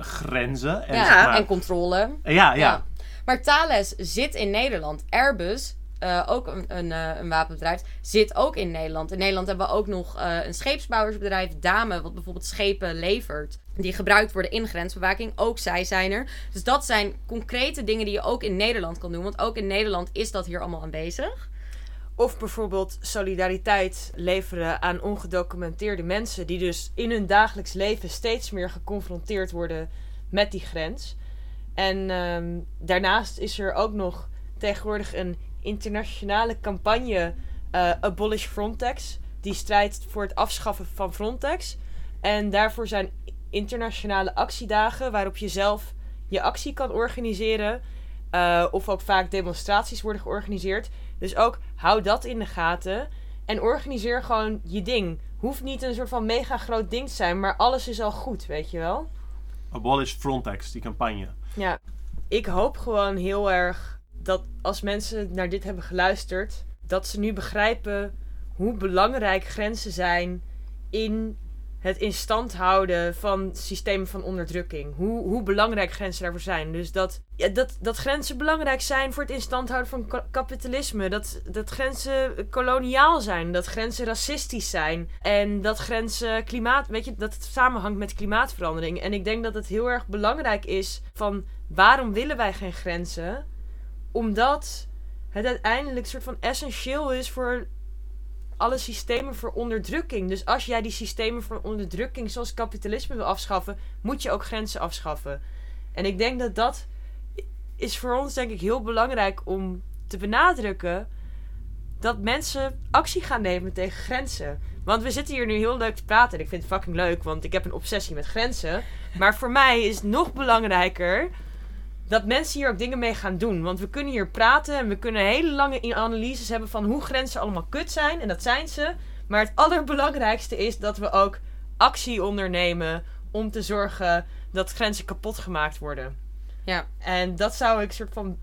grenzen. En ja, zeg maar- en controle. ja, ja, Ja. Maar Thales zit in Nederland. Airbus, eh, ook een, een, eh, een wapenbedrijf, zit ook in Nederland. In Nederland hebben we ook nog eh, een scheepsbouwersbedrijf, Dame, wat bijvoorbeeld schepen levert. Die gebruikt worden in grensbewaking. Ook zij zijn er. Dus dat zijn concrete dingen die je ook in Nederland kan doen. Want ook in Nederland is dat hier allemaal aanwezig. Of bijvoorbeeld solidariteit leveren aan ongedocumenteerde mensen. Die dus in hun dagelijks leven steeds meer geconfronteerd worden met die grens. En ehm, daarnaast is er ook nog tegenwoordig een internationale campagne eh, Abolish Frontex. Die strijdt voor het afschaffen van Frontex. En daarvoor zijn internationale actiedagen waarop je zelf je actie kan organiseren. Eh, of ook vaak demonstraties worden georganiseerd. Dus ook hou dat in de gaten. En organiseer gewoon je ding. Hoeft niet een soort van mega groot ding te zijn, maar alles is al goed, weet je wel? Abolish Frontex, die campagne. Ja, ik hoop gewoon heel erg dat als mensen naar dit hebben geluisterd, dat ze nu begrijpen hoe belangrijk grenzen zijn in het in stand houden van systemen van onderdrukking. Hoe, hoe belangrijk grenzen daarvoor zijn. Dus dat, ja, dat, dat grenzen belangrijk zijn voor het in stand houden van ka- kapitalisme. Dat, dat grenzen koloniaal zijn. Dat grenzen racistisch zijn. En dat grenzen klimaat. Weet je, dat het samenhangt met klimaatverandering. En ik denk dat het heel erg belangrijk is van waarom willen wij geen grenzen? Omdat het uiteindelijk soort van essentieel is voor alle systemen voor onderdrukking. Dus als jij die systemen voor onderdrukking, zoals kapitalisme, wil afschaffen, moet je ook grenzen afschaffen. En ik denk dat dat is voor ons, denk ik, heel belangrijk om te benadrukken dat mensen actie gaan nemen tegen grenzen. Want we zitten hier nu heel leuk te praten. En ik vind het fucking leuk, want ik heb een obsessie met grenzen. Maar voor mij is nog belangrijker dat mensen hier ook dingen mee gaan doen. Want we kunnen hier praten en we kunnen hele lange analyses hebben van hoe grenzen allemaal kut zijn. En dat zijn ze. Maar het allerbelangrijkste is dat we ook actie ondernemen om te zorgen dat grenzen kapot gemaakt worden. Ja. En dat zou ik soort van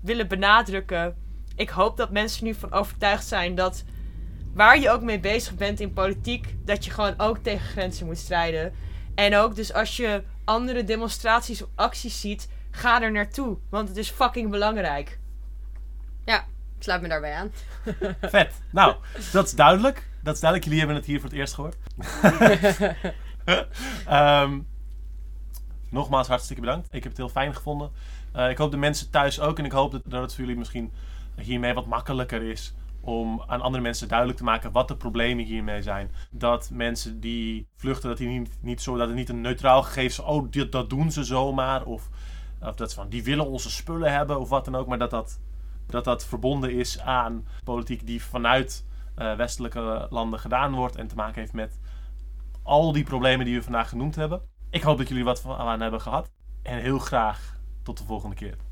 willen benadrukken. Ik hoop dat mensen nu van overtuigd zijn dat waar je ook mee bezig bent in politiek, dat je gewoon ook tegen grenzen moet strijden. En ook dus als je andere demonstraties of acties ziet, ga er naartoe. Want het is fucking belangrijk. Ik sluit me daarbij aan. Vet. Nou, dat is duidelijk. Dat is duidelijk. Jullie hebben het hier voor het eerst gehoord. Ehm, nogmaals hartstikke bedankt. Ik heb het heel fijn gevonden. Eh, ik hoop de mensen thuis ook. En ik hoop dat, dat het voor jullie misschien hiermee wat makkelijker is. Om aan andere mensen duidelijk te maken wat de problemen hiermee zijn. Dat mensen die vluchten, dat, die niet, niet zo, dat het niet een neutraal gegeven is. Oh, dit, dat doen ze zomaar. Of, of dat van, die willen onze spullen hebben. Of wat dan ook. Maar dat dat, dat, dat verbonden is aan politiek die vanuit eh, westelijke landen gedaan wordt. En te maken heeft met al die problemen die we vandaag genoemd hebben. Ik hoop dat jullie wat van aan hebben gehad. En heel graag tot de volgende keer.